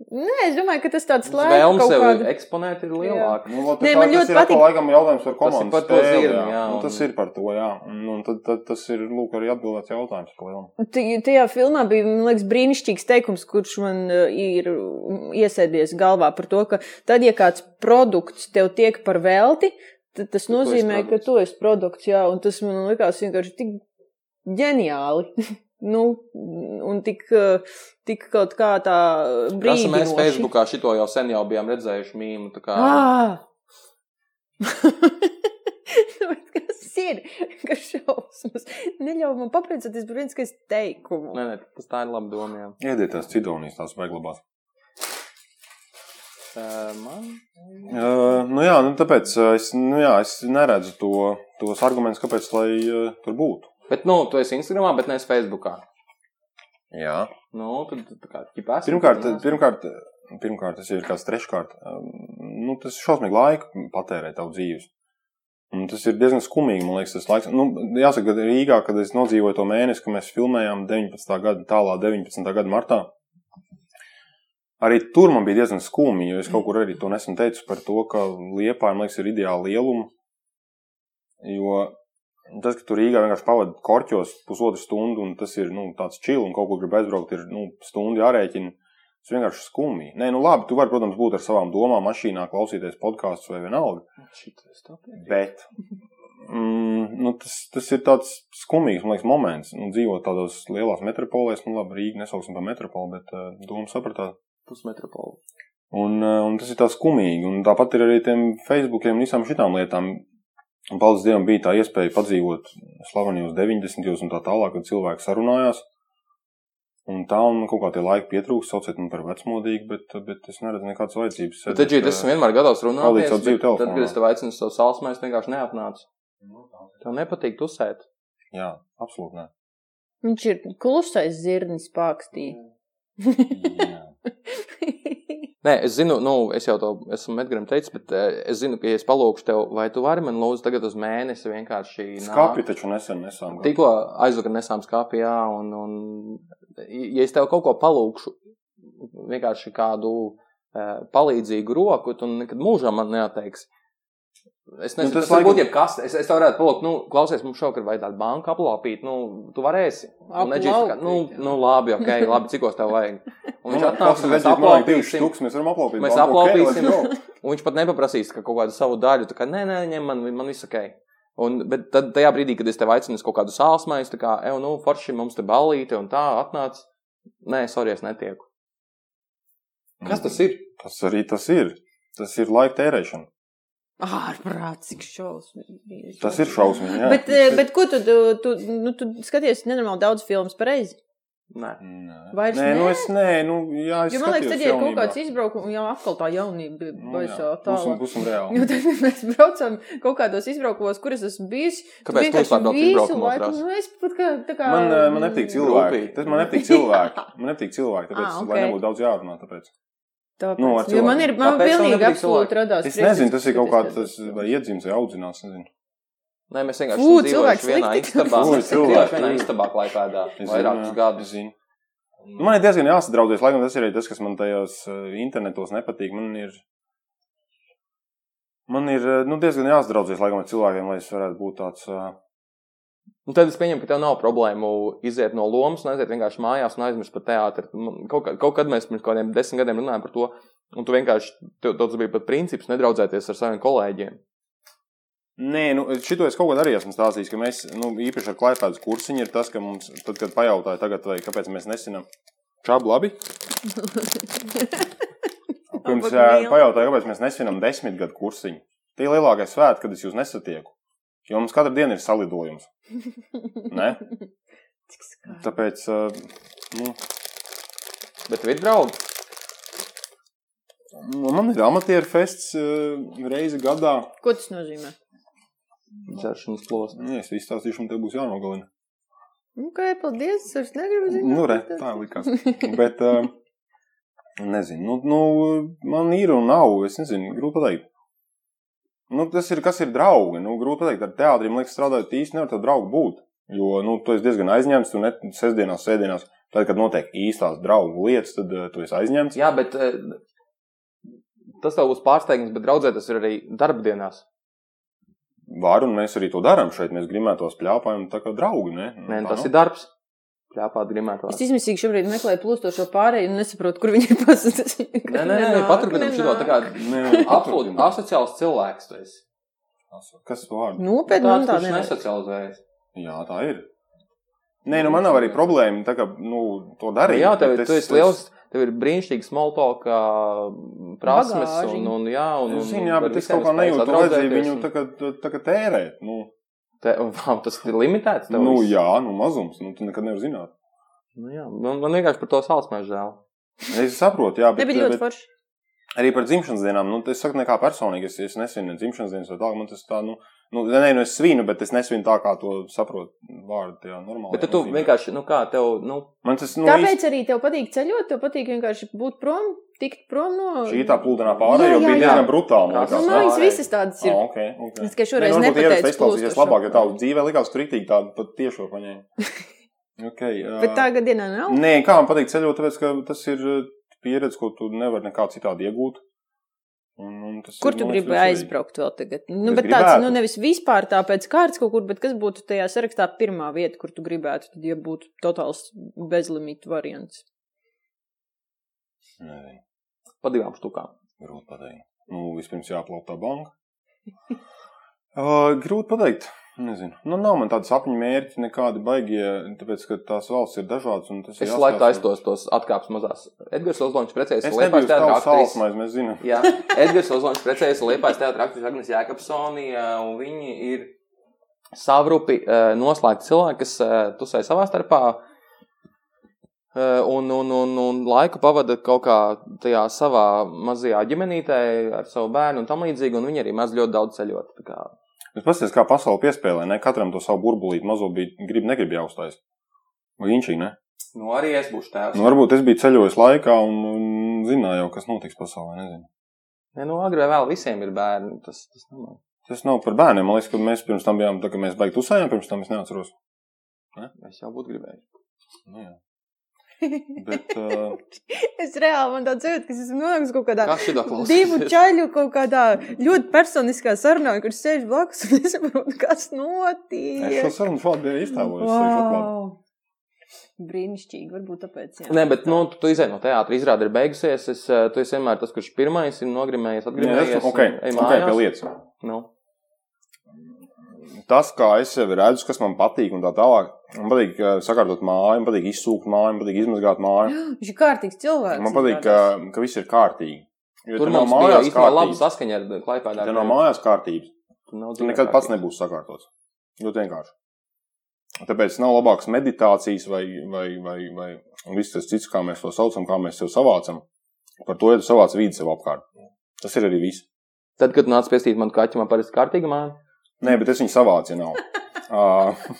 Nē, es domāju, ka tas tāds laiks Vēlme kaut sev kāda. eksponēt ir lielāka. Nu, vot, Nē, tā, man tas ļoti ir atkal patīk- laikam jautājums par komandas par to spēli, zirni, jā. jā, Nu, un- tas ir par to, jā. Un, un tad, tad tas ir, lūk, arī atbildēts jautājums par lielu. Tajā filmā bija man liekas, brīnišķīgs teikums, kurš man uh, ir iesēdies galvā par to, ka tad, ja kāds produkts tev tiek par velti, tad tas nozīmē, ka tu esi produkts. Jā, un tas man likās vienkārši tik ģeniāli. <laughs> nu, un tik, tik kaut kā tā brīdinoši. mēs Facebookā šito jau sen jau bijām redzējuši mīmu. tā Kā... Ah! <laughs> Nu, Kas ir? Kas šausmas? Neļauj man papriecāties par viens, kas teikumu. Nē, nē, tas tā ir laba doma. Jā. Iediet tās cidonijas, tās vajag Uh, man? Uh, nu jā, nu tāpēc uh, es, nu jā, es neredzu to, tos argumentus, kāpēc lai uh, tur būtu. Bet, nu, tu esi Instagramā, bet neesi Facebookā. Jā. Nu, tad, tā kā ķipā esi. Pirmkārt, pirmkārt, pirmkārt, tas ir kāds treškārt. Nu, tas ir šausmīgi laiku patērēt tavu dzīves. Un tas ir diezgan skumīgi, man liekas, tas laiks. Nu, jāsaka, ka Rīgā, kad es nodzīvoju to mēnesi, kad mēs filmējām 19. gada, tālā 19. gada martā, arī tur man bija diezgan skumji, jo es kaut kur arī to nesen teicu par to, ka Liepā, man liekas, ir ideāla lieluma. Jo tas, ka tur Rīgā vienkārši pavadīja korķos pusotru stundu, un tas ir nu, tāds čili, un kaut kur grib aizbraukt, ir nu, stundu jārēķina. Tas vienkārši skumji. Nē, nu labi, tu vari, protams, būt ar savām domām, mašīnā, klausīties podkāstus vai vienalga. Bet mm, nu, tas, tas ir tāds skumīgs liekas, moments. Nu, dzīvot tādos lielās metropolēs, nu labi, Rīga nesauksim par metropoli, bet uh, doma sapratāt. Pusmetropola. Un, uh, un tas ir tā skumīgi. Un tāpat ir arī tiem Facebookiem un visām šitām lietām. Un, paldies Dievam, bija tā iespēja padzīvot slavenajos 90. un tā tālāk, kad cilvēki sarunājās. Un tā, un kaut kā tie laiki pietrūkst, sauciet man par vecmodīgu, bet, bet es neredzu nekādas vajadzības. Bet, Tad, ja es vienmēr gatavs Paliec runāt, savu dzīvi tad, kad es tev aicinu savu salsmē, es vienkārši neapnācu. Tev nepatīk tusēt. Jā, absolūti nē. Viņš ir klusais zirnis pākstī. Jā. Nē, es zinu, nu, es jau to esmu Edgars teicis, bet eh, es zinu, ka, ja es palūkšu tev, vai tu vari man lūdzu tagad uz mēnesi vienkārši. Skāpji taču nesen nesām. Tikko aizvakar nesām skāpī, jā, un, un ja es tev kaut ko palūkšu, vienkārši kādu uh, palīdzīgu roku, tu nekad mūžā man neateiksi. Es nezinu, Nu, tas tas, laikam- būt jebkas. Es, es tev varētu palūgt, nu, klausies, mums šovakar vajadzētu banku aplaupīt, nu, tu varēsi. Un Edžijs tā kā, nu, nu, labi, ok, <laughs> labi, cikos tev vajag. Un viņš Nu, atnāks, mēs aplaupīsim. štuks, mēs varam aplaupīt. Mēs aplaupīsim. go. <laughs> Un viņš pat nepaprasīs ka kaut kādu savu daļu. Tā kā, nē, nē, ņem man, man viss ok. Un, bet tad, tajā brīdī, kad es tev aicinu uz kaut kādu sālsmaiņu, tā kā, ej, nu, forši mums te balīte un tā atnāc. Nē, sorry, es netieku. Kas tas ir? Tas arī tas ir. Tas ir laika tērēšana. Ārprāts, cik šausmīgi. Tas ir šausmīgi. Bet, eh, ir. bet ko tu, tu, tu, nu, tu skaties nenormāli daudz filmas pareizi? Nē. Nē, Vairs nē, nu nē? es nē, nu, jā, es Jo man liekas, tad, ja ir kaut kāds izbraukums, jau atkal tā jaunība bija Nu, baisā jā, Būsim, tālāk. būsim reāli. Jo tad mēs braucam kaut kādos izbraukumos, kur es esmu bijis. Kāpēc tu vispār brauc visu izbraukumos, laiku-? Nu, es pat kā, tā kā. Man, eh, man nepatīk cilvēki. Rūpīgi. Tas man nepatīk cilvēki. Man nepatīk cilvēki, <laughs> tāpēc, Ah, lai ok. nebūtu daudz jārunā. Tāpēc. Tāpēc, Nu, ar jo man ir, man Kāpēc tev pilnīgi absolūti radās. Es nezinu, tas ir kaut kāds, priekšstats, tas vai iedzims vai audzināts, nezinu. Nē, mēs vienkārši Fū, cilvēks dzīvojuši vienā istabā. Mēs dzīvojuši vienā istabā klaipēdā vairākus gadus. Nu, Man ir diezgan jāsadraudzies, laikam tas ir arī tas, kas man tajos eh, internetos nepatīk. Man ir, man ir eh, nu, diezgan jāsadraudzies, laikam, ar cilvēkiem, lai es varētu būt tāds. eh, Un tad es pieņemu, ka tev nav problēmu iziet no lomas, aiziet vienkārši mājās un aizmirst par teātri. Man- Kaut, kā- kaut kad mēs pirms kaut kādiem desmit gadiem runājām par to, un tu vienkārši, tev, tev tas bija pat princips nedraudzēties ar saviem kolēģiem. Nē, nu, šito es kaut kad arī esmu stāstījis, ka mēs, nu, īpaši ar klaipēdas kursiņu, ir tas, ka mums, tad, kad pajautāja tagad, vai kāpēc mēs nesinām šādu labi, <laughs> pirms pajautāja, kāpēc mēs nesinām desmit gadu kursiņu. Tie ir lielākais svētki, kad es jūs nesatieku. Jo mums katru dienu ir salidojums. <laughs> Ne? Cik skaisti. Tāpēc, nu, Bet tev ir draugi. nu, man ir amatieru fests reizi gadā. Ko tas nozīmē? Dzeršanas plosni. Nu, es izstāstīšu, un tev būs jānogalina. Ok, paldies. Es negribu zināt. Nu, re, tā likās. Bet, nezinu, nu, nu, man ir un nav. Es nezinu, grūti pateikt. Nu, tas ir, kas ir draugi. Nu, grūti pateikt, ar teātriem liekas strādājot īsti nevar tā draugu būt. Jo, nu, tu esi diezgan aizņemts, un ne sestdienās, sēdienās, tad, kad notiek īstās draugu lietas, tad uh, tu esi aizņemts. Jā, bet eh, tas tev būs pārsteigums, bet draudzēties ir arī darbdienās. Var, un mēs arī to darām šeit. Mēs grimētos pļāpājam tā kā draugi, ne? Nu, Nē, tā tas nu. ir darbs. Pļāpāt grimētās. Es izmisīgi šobrīd meklēju plūstošo pārēju un nesaprotu, kur viņi <laughs> ir pazudus. Nē, nē, nē, paturpinām šo tā kā Nē, <laughs> absolūti asociāls cilvēks. Tu esi. Kas to vārdu? Nopietni, man Tāds, tā kurš nevajag. nesocializējas. Jā, tā ir. Nē, nu man nav arī problēma tā kā, nu, to darīt. Jā, tev, ir- tu es- esi liels. Tev ir brīnišķīgi smoltoka prasmes, Bagāžiņa. un, un, jā, un, Es un jā, bet es kaut kā nejūtu vajadzību viņu tā kā, tā kā tērēt. Nu, Te, <laughs> tas ir limitēts. tev nu viss? jā, nu mazums, nu tu nekad nevari zināt. Nu, jā. Man, man vienkārši par to salsmēs žēl. Es saprotu, jā, bet, Nebija ļoti bet forši. Arī par dzimšanas dienām, nu, es saku nekā personīgi, es, es nesvinu ne dzimšanas dienas vai tā, man tas tā, nu, nu, nē, nu, es svinu, bet es nesvinu tā, kā to saprotu vārdu tajā normāli. Bet tu vienkārši, nu kā, tev, nu, Man tas, nu, Tāpēc arī tev patīk ceļot, tev patīk vienkārši būt prom, tikt prom no. šī tā plūdenā pārējā Jā, jā, bija jā. diezgan brutāli. man Tas Nu, liekas, nu, ne? viņas visas tādas ir. Ah, okay, okay. Es tikai šoreiz nu, varbūt nepateicu izklausīsies plūstošo. labāk, ja tā dzīvē likās kritīgi tādu pat tiešo paņēmu. <laughs> okay, uh, Bet tā gadienā nav. Nē, kā man patīk ceļot, tāpēc, ka tas ir pieredze, ko tu nevari nekā citādi iegūt. Un, un tas Kur ir, tu gribi aizbraukt vēl tagad? Nu, Es bet tāds, gribētu. nu, nevis vispār tā pēc kārtas kaut kur, bet kas būtu tajā sarakstā pirmā vieta, kur tu gribētu, tad, ja būtu totāls bezlimitu variants? Nezinu, pa divām štukām. grūti pateikt. Nu, vispirms jāplaut tā banka. <laughs> Uh, grūti pateikt. Nezinu. Nu, nav man tāda sapņu mērķi, nekādi baigie, tāpēc, ka tās valsts ir dažādas. un tas ir Es laiku jāskatās. aiztos tos atkāpes mazās. Edgars Ozloņš precējas Es ar Liepājas teātra aktrisi. mēs zinām. Jā, Edgars Ozloņš precējas ar Liepājas teātra aktrisi Agnes Jākapsoni, un viņi ir savrupi noslēgti cilvēki, kas tusē savā starpā. Un, un, un, un laiku pavada kaut kā tajā savā mazajā ģimenītē ar savu bērnu un tam līdzīgi. Un viņi arī maz ļoti daudz ceļot. Bet paskatieties, kā pasaule piespēlē. Ne katram to savu burbulīti mazo bija grib, negrib jāuztais. Vai viņš ne? Nu, arī es būšu tēvs. Nu, varbūt es biju ceļojis laikā un, un zināju, kas notiks pasaulē. Nezinu. Ja, nu, agrāk vēl visiem ir bērni. Tas, tas nav. Tas nav par bērniem. Man liekas, ka mēs pirms tam bijām, tā, ka mēs baigi tusējām, pirms tam es neatceros. Es jau būtu gribējis. Nu, jā. Bet, <laughs> uh, Es reāli man tāds jūtu, ka es esmu nonākusi kaut kādā divu čaļu kaut kādā ļoti personiskā sarunā, kur sēž blakus un nesaprotu, kas es šo notiek. sarunu šādi biju iztēlojies. Wow. Brīnišķīgi, varbūt tāpēc. Jā. Nē, bet nu, tu, tu izēji no teātra, izrāda ir beigusies. Es, tu esi vienmēr tas, kurš pirmais ir nogrimējies, Jā, atgrimējies. es, okay, un ej okay, pie lietas. Nu, Tas, kā es sevi redzu, kas man patīk un tā tālāk. Man patīk uh, sakārtot māju, man patīk izsūkt māju, man patīk izmazgāt māju. <gasps> Viņš ir kārtīgs cilvēks. Man patīk, ka, ka viss ir kārtīgi. Jo Tur nav mājās kārtības. saskaņa ar Klaipēdā. Ja nav mājās kārtības, Tur dzīvē nekad pats kārtības. nebūs sakārtots. Ļoti vienkārši. Tāpēc nav labākas meditācijas vai, vai, vai, vai viss tas cits, kā mēs to saucam, kā mēs sev savācam. Par to, ja tu savāc vidi sev apkārt. Tas ir arī viss. Tad, kad nāc piestīt man kaķi, man parasti kārtīga māja. Nē, bet es viņu savācu, ja <laughs> nav. uh,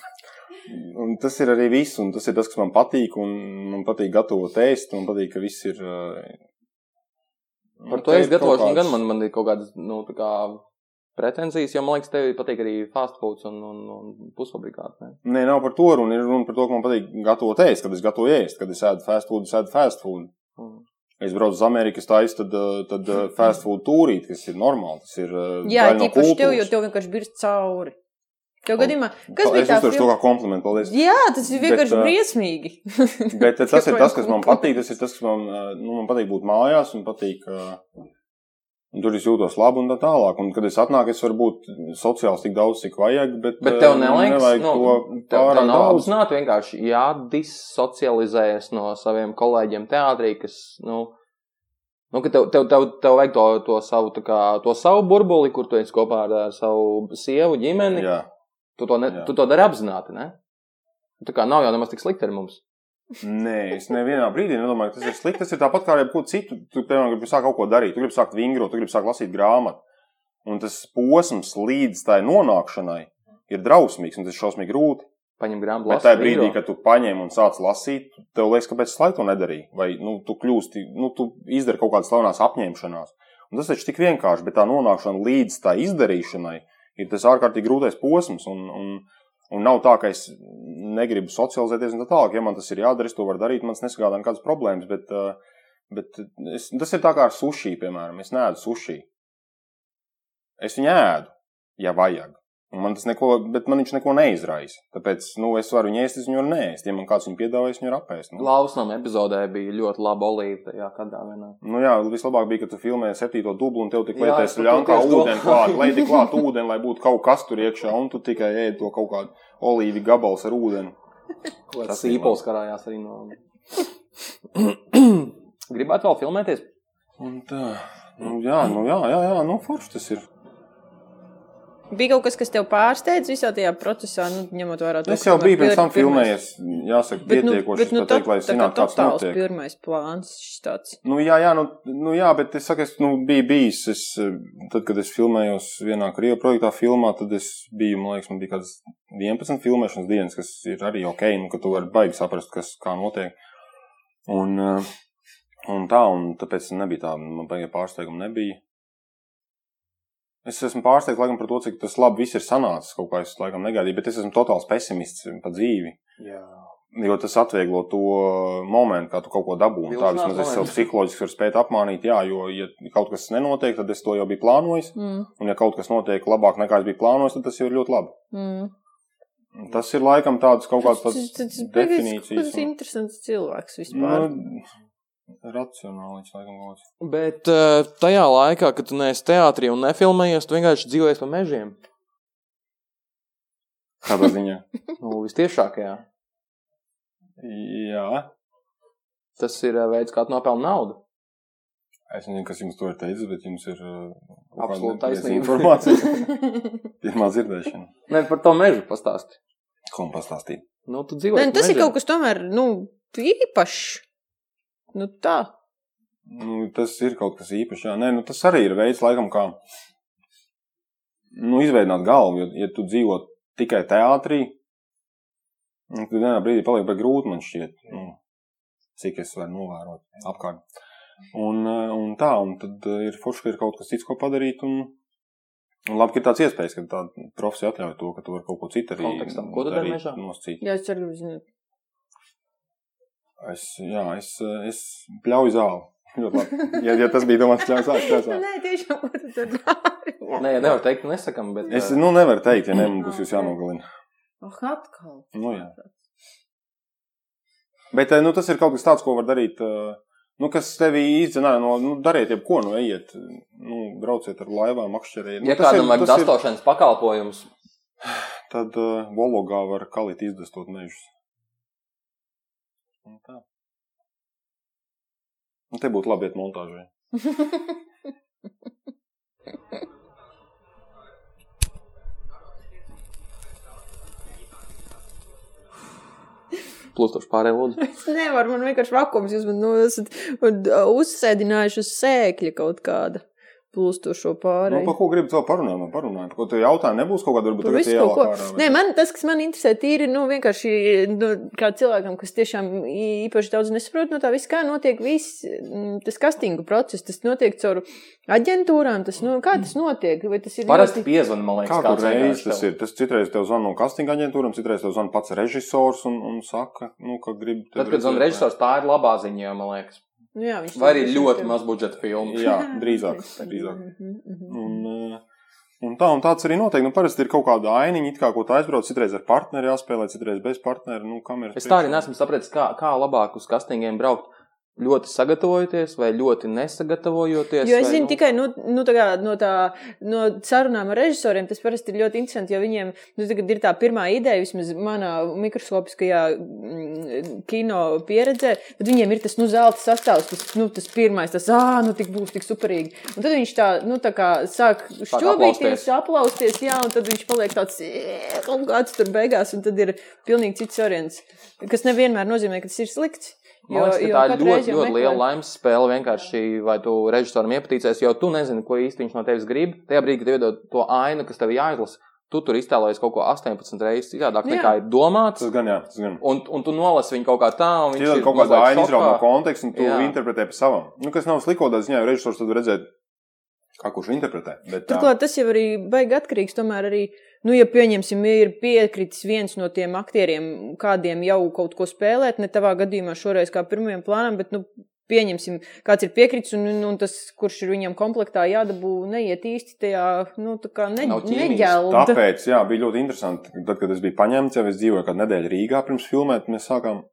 un tas ir arī viss, un tas ir tas, kas man patīk, un man patīk gatavot ēst, un man patīk, ka viss ir. Uh, Par to es gatavošanu gan man, man ir kaut kādas, nu, tā kā pretenzijas, jo man liekas, tev patīk arī fast foods un, un, un pusfabrikāti. Ne? Nē, nav par to runa. Ir runa par to, ka man patīk gatavot ēst, kad es gatavoju ēst, kad es ēdu fast food, es ēdu fast food. Mm. Es braucu uz Ameriku, taisu tad, uh, tad uh, <laughs> fast food tūrīt, kas ir normāli. Tas ir uh, Jā, no tīpaši tev, jo tev vienkārši birst cauri. Tev gadījumā, kas bija Es tā uztveru to kā komplimentu, paldies. Jā, tas ir vienkārši Bet, briesmīgi. Bet <laughs> tas ir tas, kas man patīk. Tas ir tas, kas man, nu, man patīk būt mājās un patīk. uh, un Tur es jūtos labi un tā tālāk. Un, kad es atnāku, es varu būt sociāls tik daudz, cik vajag. Bet, Bet tev neliekas, nevajag nu, to tev, tev nav apzināti vienkārši jādissocializējas no saviem kolēģiem teātrī, kas, nu, nu ka tev, tev, tev, tev vajag to, to, savu, tā kā, to savu burbuli, kur tu esi kopā ar, ar savu sievu, ģimeni. Jā. Tu to, ne, Jā. tu to dari apzināti, ne? Tā kā nav jau nemaz tik slikti ar mums. Nē, es nevienā brīdī nedomāju, ka tas ir slikti. Tas ir tāpat kā jebko citu. Tu, piemēram, gribi sākt kaut ko darīt, tu gribi sākt vingrot, tu gribi sākt lasīt grāmatu. Un tas posms līdz tai nonākšanai ir drausmīgs un tas ir šausmīgi grūti. Paņem grāmatu, Bet tajā brīdī, kad tu paņem un sāc lasīt, tev liekas, kāpēc es to nedarīju. Vai nu, tu kļūsti, nu, tu izdari kaut kādas slavenas apņemšanās. Un tas taču tik vienkārši, bet tā nonākšana līdz tā izdarīšanai ir tas ārkārtīgi grūtais posms. Un, un, un nav tā, ka es negribu socializēties un tā tālāk. Ja man tas ir jādara, es to varu darīt, man tas nesagādā nekādas problēmas. Bet, uh, bet es, tas ir tā kā ar sushi, piemēram. Es neēdu sushi. Es viņu ēdu, ja vajag. Man tas neko, bet man viņš neko neizraisa. Tāpēc, nu, es varu viņu ēst, es viņu nēst. Ja man kāds viņu piedāvā, es viņu varu apēst. Nu. Lausnam epizodē bija ļoti laba olīva tajā kādā vienā. Nu, jā, vislabāk bija, ka tu filmēji septīto dublu un tev tik lietēs ļankā tieši ūdeni klāt, lai tik klāt <laughs> ūdeni, lai būtu kaut kas tur iekšā, un tu tikai ēd to kaut kādu olīvi gabals ar ūdeni. <laughs> Tas ir īpols karājās arī no. <coughs> Gribētu vēl filmēties? Un tā, nu, jā, nu, jā, jā, jā, nu, forši tas ir. Bija kaut kas, kas tev pārsteidz visā tajā procesā, nu, ņemot vērā to, Es ka jau biju pirms pir- tam filmējies, jāsaka, Bet, nu, pietiekoši, bet, nu, lai tā, tā kā zinātu, kāds notiek. pirmais plāns šis tāds. Nu, jā, jā, nu, nu, jā, bet es saku, es nu, biju bijis. Es, tad, kad es filmējos vienā krievu projektā, filmā, tad es biju, man liekas, man bija kādas 11 filmēšanas dienas, kas ir arī ok, nu, ka tu vari baigi saprast, kas kā notiek. Un, eh, un tā, un tāpēc nebija tā, man baigi pārsteiguma nebija. Es esmu pārsteigts, laikam, par to, cik tas labi viss ir sanācis. Kaut kā es, laikam, negaidīju, bet es esmu totāls pesimists par dzīvi. Jā. Jo tas atvieglo to momentu, kā tu kaut ko dabūji. Tā vismaz es sev psiholoģiski varu spēt apmānīt, jā, jo, ja kaut kas nenotiek, tad es to jau biju plānojis. Mm, Un, ja kaut kas notiek labāk nekā es biju plānojis, tad tas jau ir ļoti labi. mm. Tas ir laikam tāds kaut kāds tāds definīcijas. Tas ir un- interesants cilvēks vispār. Nu, racionāls, laikam, kaut kāds. Bet uh, tajā laikā, kad tu neesi teātrī un nefilmējies, tu vienkārši dzīvojies pa mežiem. Kādā ziņā? <laughs> Nu, vistiešākajā. jā. Tas ir uh, veids, kā tu nopelni naudu. Es nezinu, kas jums to ir teicis, bet jums ir uh, kāda Absolūta nepareiza taisnība. informācija. <laughs> Pirmā dzirdēšana. Nē, par to mežu pastāsti. Ko man pastāstīt? Nu, tu dzīvo. Nē, tas ir kaut kas tomēr, nu, īpašs. Nu tā. Nu, tas ir kaut kas īpašs. Jā. Nē, nu, tas arī ir veids, laikam, kā nu, izveidot galvu. Jo, ja tu dzīvo tikai teātrī, nu, tad vienā brīdī paliek par grūti man šķiet. Nu, cik es varu novērot apkārt. Un, eh, un tā, un tad eh, ir forši, ka ir kaut kas cits, ko padarīt. Un, un labi, ka ir tāds iespējas, ka tā profesija atļauj to, ka tu vari kaut ko citu arī Kontekstam. Ko tu dari mežā? noscīt. Jā, es ceru, ka zināt. Es, jā, es, es pļauju zāli. Ja, ja tas bija domāts, ka tas ir tāds. Nē, tiešām, tur dari? Nē, nevar teikt, nesakam, bet. Es nu, nevaru teikt, ja ne, man būs jūs jānogalina. Ah, atkal. Nu, jā. Bet eh, nu, tas ir kaut kas tāds, ko var darīt. eh, Nu, kas tevi izdzenā no, nu, dariet jebko, nu, ejiet, nu, brauciet ar laivām, makšķerējiet. Nu, Ja tas ir- kādam vajag tas ir- dastošanas pakalpojums, Tad uh, Vologā var kalīt izdestot mežus. Un tā. Un te būtu labi iet montāžai. <laughs> plūstoši pārējie lūdzu. Es nevaru, man vienkārši vakums, jūs man nu, esat uh, uzsēdinājuši uz sēkļa kaut kāda plūstošo Nu, pārēju. par ko gribat vēl parunāt? Man parunāt, ko tu jautā, nebūs kaut kāda, varbūt tagad visu ielā kaut ko. kārā. vai- Nē, man tas, kas man interesē, tīri, nu, vienkārši, nu, kā cilvēkam, kas tiešām īpaši daudz nesaprot no tā viss, kā notiek viss mm, tas kastingu process, tas notiek caur aģentūrām, tas, nu, kā tas notiek, vai tas ir Parasti piezvan, man liekas, Kā kur kāds reiz vienkārši tas ir? Tas citreiz tev zvana no castinga aģentūram, citreiz tev zvana pats režisors un, un saka, nu, ka grib. Tad, kad zvan režisors, tā ir labā ziņa, man liekas. Nu, jā, viņš Vai arī ļoti maz budžeta filmu. Jā, <laughs> drīzāk. drīzāk. Mhm, mhm. Un, eh, un tā, un tāds arī notiek. Nu, parasti ir kaut kāda ainiņa, kā ko tā aizbrauc, citreiz ar partneri jāspēlē, citreiz bez partneri. Nu, kameras Es tā arī nesmu sapratis, kā, kā labāk uz kastingiem braukt. Ļoti sagatavojoties vai ļoti nesagatavojoties. Jo es zinu nu, tikai nu, nu, tā kā, no, tā, no sarunām ar režisoriem, tas parasti ir ļoti interesanti, jo viņiem nu, ir tā pirmā ideja, vismaz manā mikroskopiskajā mm, kino pieredzē, tad viņiem ir tas nu, zelta sastāvs, tas, nu, tas pirmais, tas, ah, nu, tik būs tik superīgi. Un tad viņš tā, nu, tā kā sāk šķobīties, aplausties, jā, un tad viņš paliek tāds, "Ē, kaut kāds tur beigās, un tad ir pilnīgi cits variants, kas nevienmēr nozīmē, ka tas ir slikts. Man liekas, ka tā ir ļoti, ļoti meklē- liela laimes spēle. Vienkārši, vai tu režisoram iepatīcies, jo tu nezini, ko īsti viņš no tevis grib. Tajā brīdī, kad tev iedod to ainu, kas tev jāizlasa, tu tur iztēlojies kaut ko 18 reizes citādāk, Jā. nekā ir domāts. Tas gan jā, tas gan. Un, un tu nolasi viņu kaut kā tā, un viņš ir kaut mazliet aina izrauga no konteksta, un tu Jā. interpretē pa savam. Nu, kas nav slikotā ziņā, jo režisors tad redzēt, kā kurš interpretē. Bet, Turklāt tas jau arī baigi atkarīgs. Tomēr arī, nu, ja pieņemsim, ir piekritis viens no tiem aktieriem, kādiem jau kaut ko spēlēt, ne tavā gadījumā šoreiz kā pirmajam plānam, bet, nu, pieņemsim, kāds ir piekritis un, un, un tas, kurš ir viņam komplektā jādabū, neiet īsti tajā, nu, tā kā ne, neģelda. Tāpēc, jā, bija ļoti interesanti. Tad, kad es biju paņemts, jau es dzīvoju kādu nedēļu Rīgā pirms filmēt, mēs sākām.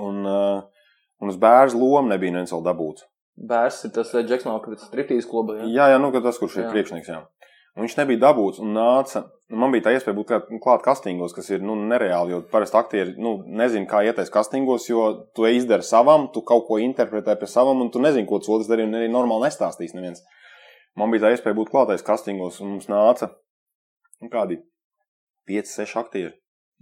Un, uh, un uz bērnu lomu nebija neviens vēl dabūts. Bērs ir tas Džeksons, kas ir striptīs klubā. Jā. Jā, jā, nu, tas, kurš ir Jā. priekšnieks, jā. Un viņš nebija dabūts un nāca. Man bija tā iespēja būt klāt, kastingos, kas ir nu, nereāli. Jo parasti aktieri nu, nezina, kā ieties kastingos, jo tu izdari savam, tu kaut ko interpretē pie savam, un tu nezini, ko otrs darīja. Un arī normāli nestāstīs neviens. Man bija tā iespēja būt klātais kastingos, un mums nāca nu, kādi 5, 6 aktieri.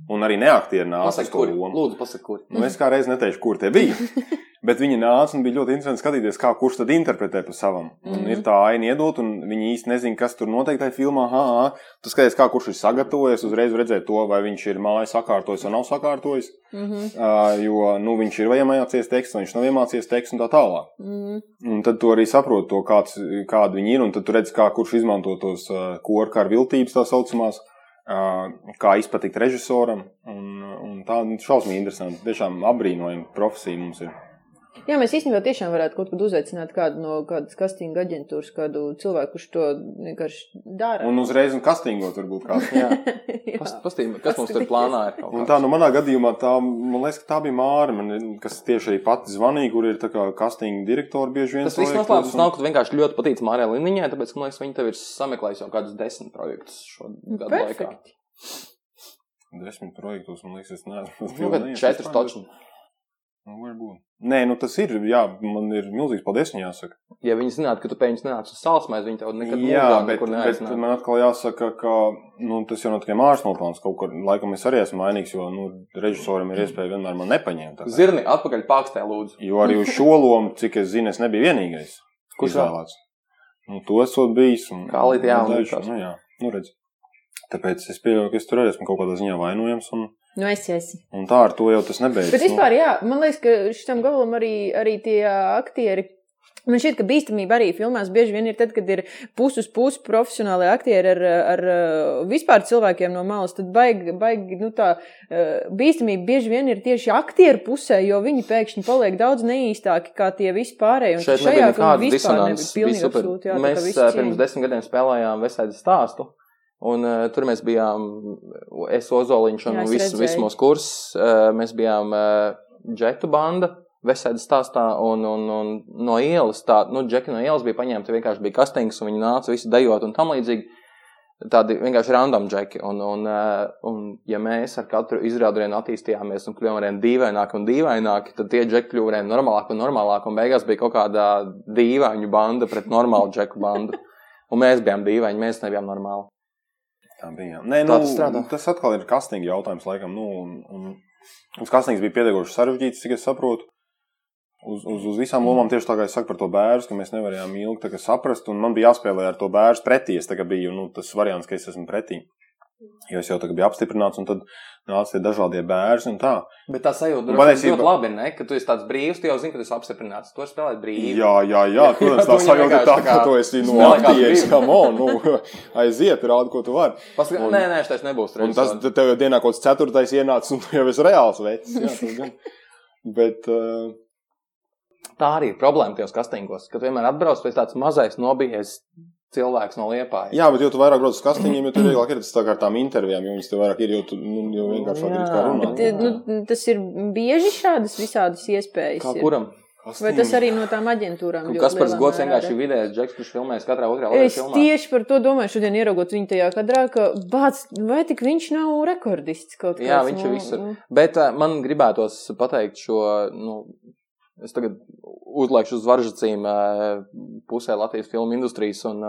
Un arī neaktieri nāca Pasaka, to lomu. Lūdzu, pasaka, kur. Nu, es kā reiz neteikšu, kur tie bija. <laughs> Bet viņi nāca un bija ļoti interesanti skatīties, kā kurš tad interpretē pa savam. Un Mhm. ir tā aina iedot, un viņi īsti nezina, kas tur notiek tajā filmā. Ha, ha. Tu skaties, kā kurš ir sagatavojies, uzreiz redzēt to, vai viņš ir mājas sakārtojis vai nav sakārtojis. Mhm, Uh, jo nu, viņš ir iemācījies tekstu, vai viņš nav iemācījies tekstu un tā tālāk. mhm. Un tad tu arī saproti to, kāds, kādi viņi ir, un tad tu redz, kā kurš izmanto tos uh, korkāru viltības tā saucamās. Uh, kā izpatikt režisoram. Un, un tā ir šausmīgi interesanti. Tiešām apbrīnojama profesija mums ir. Jā, mēs īstenībā tiešām varētu kaut kad uzaicināt kādu no kādas kastinga aģentūras, kādu cilvēku, kurš to vienkārši dara. Un uzreiz un kastingot varbūt kāds. <laughs> Jā. Jā. Pas- Pastīm, kas mums tur plānā ir? Un tā, nu, manā gadījumā, tā, man liekas, ka tā bija Māra, man, kas tieši arī pati zvanīja, kur ir tā kā kastinga direktori bieži vien. Tas viss noslēpums un- nav, ka vienkārši ļoti patīc Mārijai Liniņai, tāpēc, ka, man liekas, viņi tev ir sameklējuši jau kādus desmit projektus šo gadu laikā. Perfekti. Desmit projektos, man liekas, es neesmu. Nu, kad četras taču. Nu, varbūt. Nē, nu tas ir, jā, man ir milzīgs paldies viņai jāsaka. ja viņi zinātu, ka tu pēkšņi nenāc uz salas viņi tev nekad Jā, bet, bet man atkal jāsaka, ka nu, tas jau nav tikai mākslas nopelns. Kaut kur laikam es arī esmu mainīgs, jo nu, režisoram ir iespēja vienmēr man nepaņemt. Zirni, atpakaļ pākstē, lūdzu. Jo arī uz šo lomu, cik es zinu, es nebiju vienīgais. Kurš vēl? izvēlēts. Nu, to esot bijis. Un, Kā līdz jā, un likās. nu, jā, nu redz. Tāpēc es pieļauju, ka es tur arī esmu kaut kādā ziņā vainojams. Un, Nu, es esmu. un tā ar to jau tas nebeidzas. Bet vispār, jā, man liekas, ka šitam gabalam arī, arī tie aktieri. Man šķiet, ka bīstamība arī filmās bieži vien ir tad, kad ir pusi uz pusi profesionāli aktieri ar, ar vispār cilvēkiem no malas. Tad baigi, baigi nu tā uh, bīstamība bieži vien ir tieši aktieru pusē, jo viņi pēkšņi paliek daudz neīstāki kā tie vispārēji. Un Šeit šajā nekādas vispār nebija pilnīgi absolūti, jā, Mēs cieņa. pirms desmit gadiem spēlējām Vesaidu stāstu. Un uh, tur mēs bijām, es Ozoliņš un viss vis mūsu kurs. Uh, mēs bijām uh, džetu banda. Vesaidas stāstā, un, un, un no ielas tā, nu, džeki no ielas bija paņemti, vienkārši bija kastings, un viņi nāca visi dejot un tam līdzīgi. Tādi vienkārši random džeki. Un, un, uh, un ja mēs ar katru izrādienu attīstījāmies un kļuvām arvien dīvaināki un dīvaināki, tad tie džeki kļuva arvien normālāki un normālāki. Un beigās bija kaut kāda dīvainu banda pret normālu džeku bandu. <laughs> Un mēs bijām dīvaini, mēs nebijām normāli. Tā bija. Nē, Tā nu, strādā. tas atkal ir kastinga jautājums, laikam. Nu, un, un, un kastings bija pietiekoši sarežģīts, cik es saprotu. Uz, uz, uz visām lomām tieši tā kā es saku par to bērnu, ka mēs nevarējām ilgi tā saprast. Un man bija jāspēlē ar to bērnu pretī. Es biju nu, tas variants, ka es esmu pretī. Jo es jau tagad biju apstiprināts, un tad nāca tie dažādie bērni un tā. Bet tā sajūta droši vien patiesībā- ļoti labi, ne? ka tu esi tāds brīvs, tu jau zini, ka tu esi apstiprināts. Tu vari spēlēt brīvi. Jā, jā, jā, <laughs> protams, tā sajūta ir tā, ka tu esi no brīvi. kam on, nu, <laughs> aiziet, rādi, ko tu vari. Pasaka, Un- nē, nē, šis nebūs. Un tas tev jau dienā kaut kāds ceturtais ienācis, un tu jau esi reāls vecs. Jā, tas <laughs> gan. Bet, uh, Tā arī ir problēma tajos kastingos, ka tu vienmēr atbrauc pēc tāds mazais nobijies cilvēks no liepājas. jā, bet jo tu vairāk brauc uz kastīņiem, jo vieglāk ir tas tā kā ar tām intervijām, jo viņas tev vairāk ir, jo tu nu, jau vienkāršāk ir kā Jā, runāt. Bet, nu, tas ir bieži šādas visādas iespējas. Kā ir. kuram? Vai tas arī no tām aģentūrām? Kas par gods vienkārši ir? ir vidējais džeks, kurš filmēs katrā otrā lietā Es filmā. tieši par to domāju, šodien ieraugot viņu tajā kadrā, ka bāc, vai tik viņš nav rekordists kaut kāds? Jā, viņš ir nu, visur. nu. Bet uh, man gribētos pateikt šo, nu, es tagad uzliekšu uz varžacīm pusē Latvijas filmu industrijas un,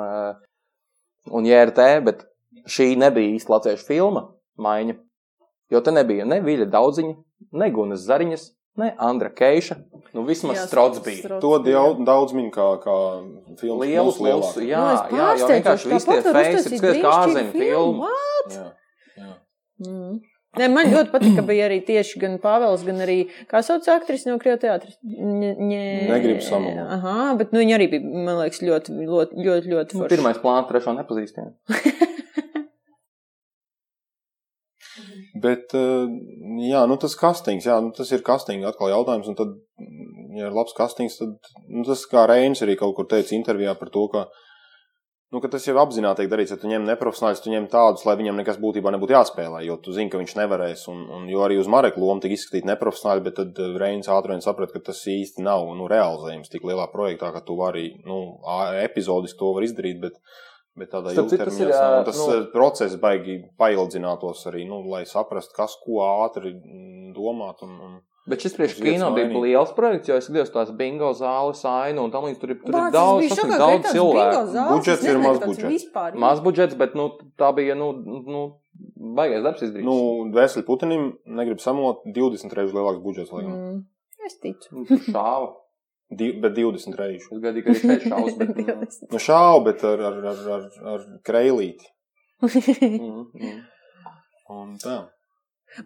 un JRT, bet šī nebija īsti latviešu filma maiņa. Jo te nebija ne Viļa Daudziņa, ne Gunas Zariņas, ne Andra Keiša. Nu, vismaz Jā, Strods bija. Strods, To jā. daudz, daudz min kā, kā filmas Lielu plus lielāk. plusu, jā, Nu, jā, pārsteidzoši, vienkārši visi tie uztaisīt skaties kā ārzemju filmu. filmu. Jā, jā. Mm. Nē, man ļoti patīk, ka bija arī tieši gan Pāvils, gan arī, kā sauc aktrisi no Krievijas teātris. Negribu samalot. Aha, bet nu, viņa arī bija, man liekas, ļoti, ļoti, ļoti, ļoti Nu, forša. Pirmais plāns, trešo nepazīstam. <laughs> Bet, eh, jā, nu tas kastings, jā, nu tas ir kastinga atkal jautājums, un tad, ja ir labs kastings, tad, nu tas kā Reinis arī kaut kur teica intervijā par to, ka, nu, tas jau apzināti tiek darīts, ja tu ņem neprofesionāļus, tu ņem tādus, lai viņam nekas būtībā nebūtu jāspēlē, jo tu zini, ka viņš nevarēs, un, un jo arī uz Mareka lomu tika izskatīt neprofesionāļi, bet tad eh, Reinis ātri vien saprata, ka tas īsti nav, nu, realizējums tik lielā projektā, ka tu vari, nu, epizodiski to var izdarīt, bet Bet tādā citu, tas ir, ilgtermiņā ā, tas nu- nu, process baigi paildzinātos arī, nu, lai saprastu, kas ko ātri mm, domāt. Un, un... Bet šis priekš Uz vietas kino bija liels projekts, jo es skatījos tās bingo zāles, ainu un tam līdz tur, ir- tur Bāc, ir daudz, tas ir daudz cilvēku. Budžets ir nezināju, maz ka tāds budžets. Vispār, ir. Maz budžets, bet nu, tā bija nu, nu, baigais darbs izdarīts. Nu, Vēseli Putinim negrib samot 20 reizes lielāks budžets, laikam. Mm. Es ticu. Nu, šāva. <laughs> Di, bet 20 reizes. Es gadīju, ka viņš šeit šaus, bet. <laughs> nu, Nu, šāvu, bet ar, ar, ar, ar, ar kreilīti. <laughs> mm, mm. Un tā.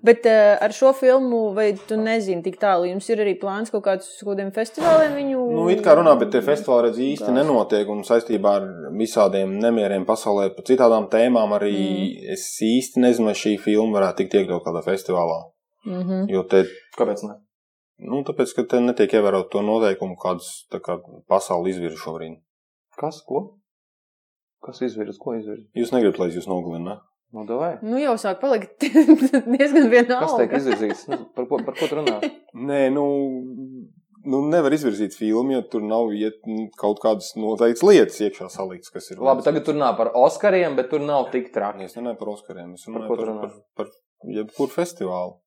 Bet uh, ar šo filmu, vai tu nezini tik tālu, jums ir arī plāns kaut kāds uz kādiem festivāliem viņu? Nu, it kā runā, bet tie festivāli redz īsti Tā. nenotiek. Un saistībā ar visādiem nemieriem pasaulē, par citādām tēmām arī mm. es īsti nezinu, vai šī filma varētu tikt iekļaut kādā festivālā. Mm -hmm. Jo te Kāpēc ne? Nu, tāpēc, ka te netiek ievērot to noteikumu, kādas tā kā, pasauli izvirza šobrīd. Kas, ko? Kas izvirza, ko izvirza? Jūs negribat, lai es jūs nogalinu, ne? Nu, davai. Nu, jau sāk palikt <laughs> diezgan vienalga. Kas tiek izvirzīts? Nu, par, ko, par ko tu runā? <laughs> Nē, nu, nu nevar izvirzīt filmu, ja tur nav iet, nu, kaut kādas noteiktas lietas iekšā saliktas, kas ir. Labi, tagad tur runā par Oskariem, bet tur nav tik traki. Es runāju par Oskariem, es runāju par, par, runā? par, par jebkuru festivālu.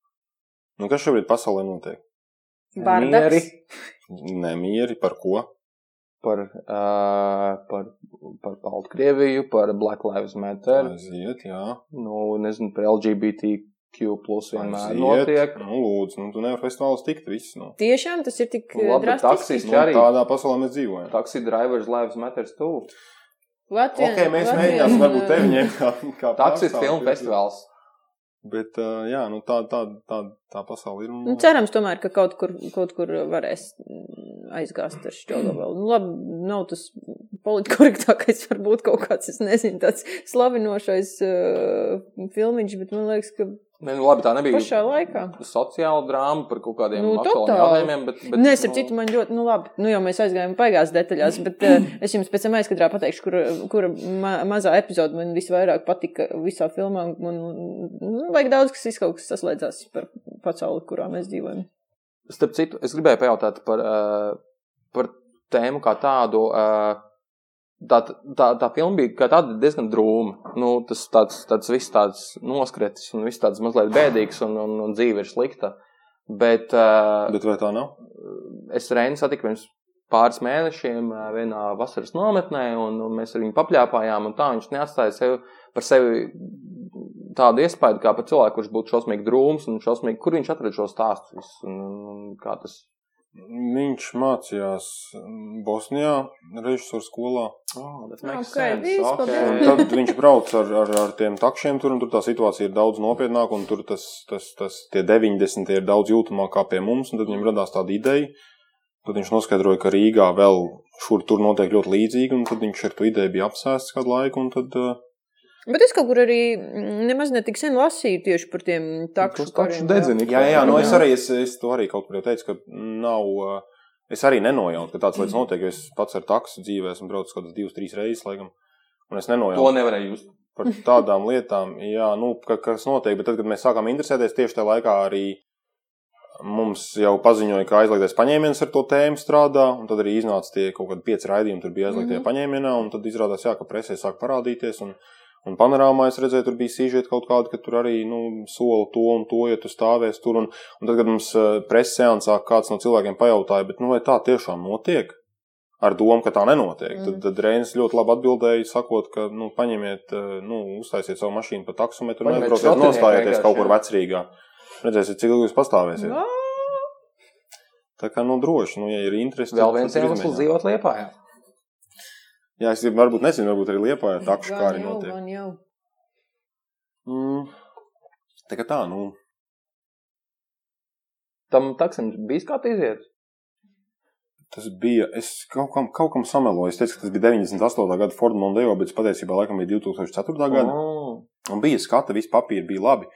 Nu, kas šobrīd pasaulē notiek? Bardaks. Mieri. Nemieri par ko? Par, uh, par, par Baltkrieviju, par Black Lives Matter. Aiziet, jā. Nu, nezinu, par LGBTQ plus vienmēr Aiziet. notiek. Nu, lūdzu, nu, tu nevari festivālus tikt, viss. Nu. Tiešām tas ir tik Nu, labi, taksisti Nu, arī. tādā pasaulē mēs dzīvojam. Taxi drivers lives matters too. Latvijā, Ok, mēs mēģināsim varbūt tevi ņemt kā, kā pārstāvi, filmu festivāls. Bet, jā, nu tā, tā, tā, tā pasaule ir. Nu, cerams, tomēr, ka kaut kur, kaut kur varēs mm, aizgāzt ar šķelgabalu. Nu, labi, nav tas politkorektākais, <laughs> varbūt kaut kāds, es nezinu, tāds slavinošais uh, filmiņš, bet man liekas, ka Ne, nu, labi, tā nebija pašā laikā. sociāla drāma par kaut kādiem Nu, aktuāliem jautājumiem. Bet, bet, Nē, ap citu man ļoti, nu labi, nu jau mēs aizgājām paigās detaļās, bet uh, <clears throat> es jums pēc tam aizkadrā pateikšu, kura, kura ma mazā epizode man visvairāk patika visā filmā. Man nu, vajag daudz, kas izkaut kas saslēdzās par pasauli, kurā mēs dzīvojam. Starp citu, es gribēju pajautāt par, uh, par tēmu kā tādu. Uh, tā, tā, tā filma bija tāda diezgan drūma. Nu, tas tāds, tāds viss tāds noskritis un viss tāds mazliet bēdīgs un, un, un dzīve ir slikta. Bet, uh, Bet vai tā nav? es Reinu satiku pirms pāris mēnešiem uh, vienā vasaras nometnē, un, un mēs ar viņu papļāpājām. un Tā viņš neatstāja sevi par sevi tādu iespēju, kā par cilvēku, kurš būtu šausmīgi drūms un šausmīgi, kur viņš atrada šo stāstu. visus, Un, un, un kā tas Viņš mācījās Bosnijā, režisora skolā. Oh, that Ok, makes sense. viss, Un paldies. tad viņš brauc ar, ar, ar tiem takšiem tur, un tur tā situācija ir daudz nopietnāka, un tur tas, tas, tas tie 90 ir daudz jūtamāk kā pie mums, un tad viņam radās tāda ideja. Tad viņš noskaidroja, ka Rīgā vēl šur tur notiek ļoti līdzīgi, un tad viņš ar to ideju bija apsēsts kādu laiku, un tad uh, Bet es kaut kur arī mm, nemaz netik sen lasīju tieši par tiem takšu takšu kariem, jā. Jā, jā, nu es arī es, es to arī kaut kur jau teicu, ka nav. uh, Es arī nenojautu, ka tāds lietas notiek, jo es pats ar taksu dzīvē esmu braucis kaut kādas divas, trīs reizes, laikam. Un es To nenojautu nevarēja just. par tādām lietām, jā, nu, ka, kas notiek. Bet tad, kad mēs sākām interesēties, tieši tajā laikā arī mums jau paziņoja, ka aizliegtais paņēmiens ar to tēmu strādā, un tad arī iznāca tie kaut kādi pieci raidījumi, tur bija aizliegtie mm Mhm. -hmm. paņēmienā, un tad izrādās, jā, ka presē sāk parādīties. Un, Un panorāmā es redzēju, tur bija sīžeti kaut kāda, ka tur arī nu, sola to un to, ja tu stāvēsi tur. Un, un tad, kad mums eh, preses seansā kāds no cilvēkiem pajautāja, bet nu, vai tā tiešām notiek? Ar domu, ka tā nenotiek. Mm. Tad, tad Reinis ļoti labi atbildēja, sakot, ka nu, paņemiet, eh, nu, uztaisiet savu mašīnu pa taksometru un šrotinieku nostājieties kaut kur vecrīgā. Redzēsiet, cik ilgi jūs pastāvēsiet. Vā! Tā kā, nu, droši, nu, ja ir interesi. Vēl viens iemesls dzīvot Liepājā. Jā, es varbūt nezinu, varbūt arī Liepājā <laughs> takšu kā arī jau, notiek. gan jau. Mm. Tā kā tā, nu, Tam taksim bija kā iziet. Tas bija. Es kaut kam, kaut kam sameloju. Es teicu, ka tas bija 98. gada Ford Mondeo, bet patiesībā laikam bija 2004. gada. Oh. Un bija skata, visi papīri bija labi.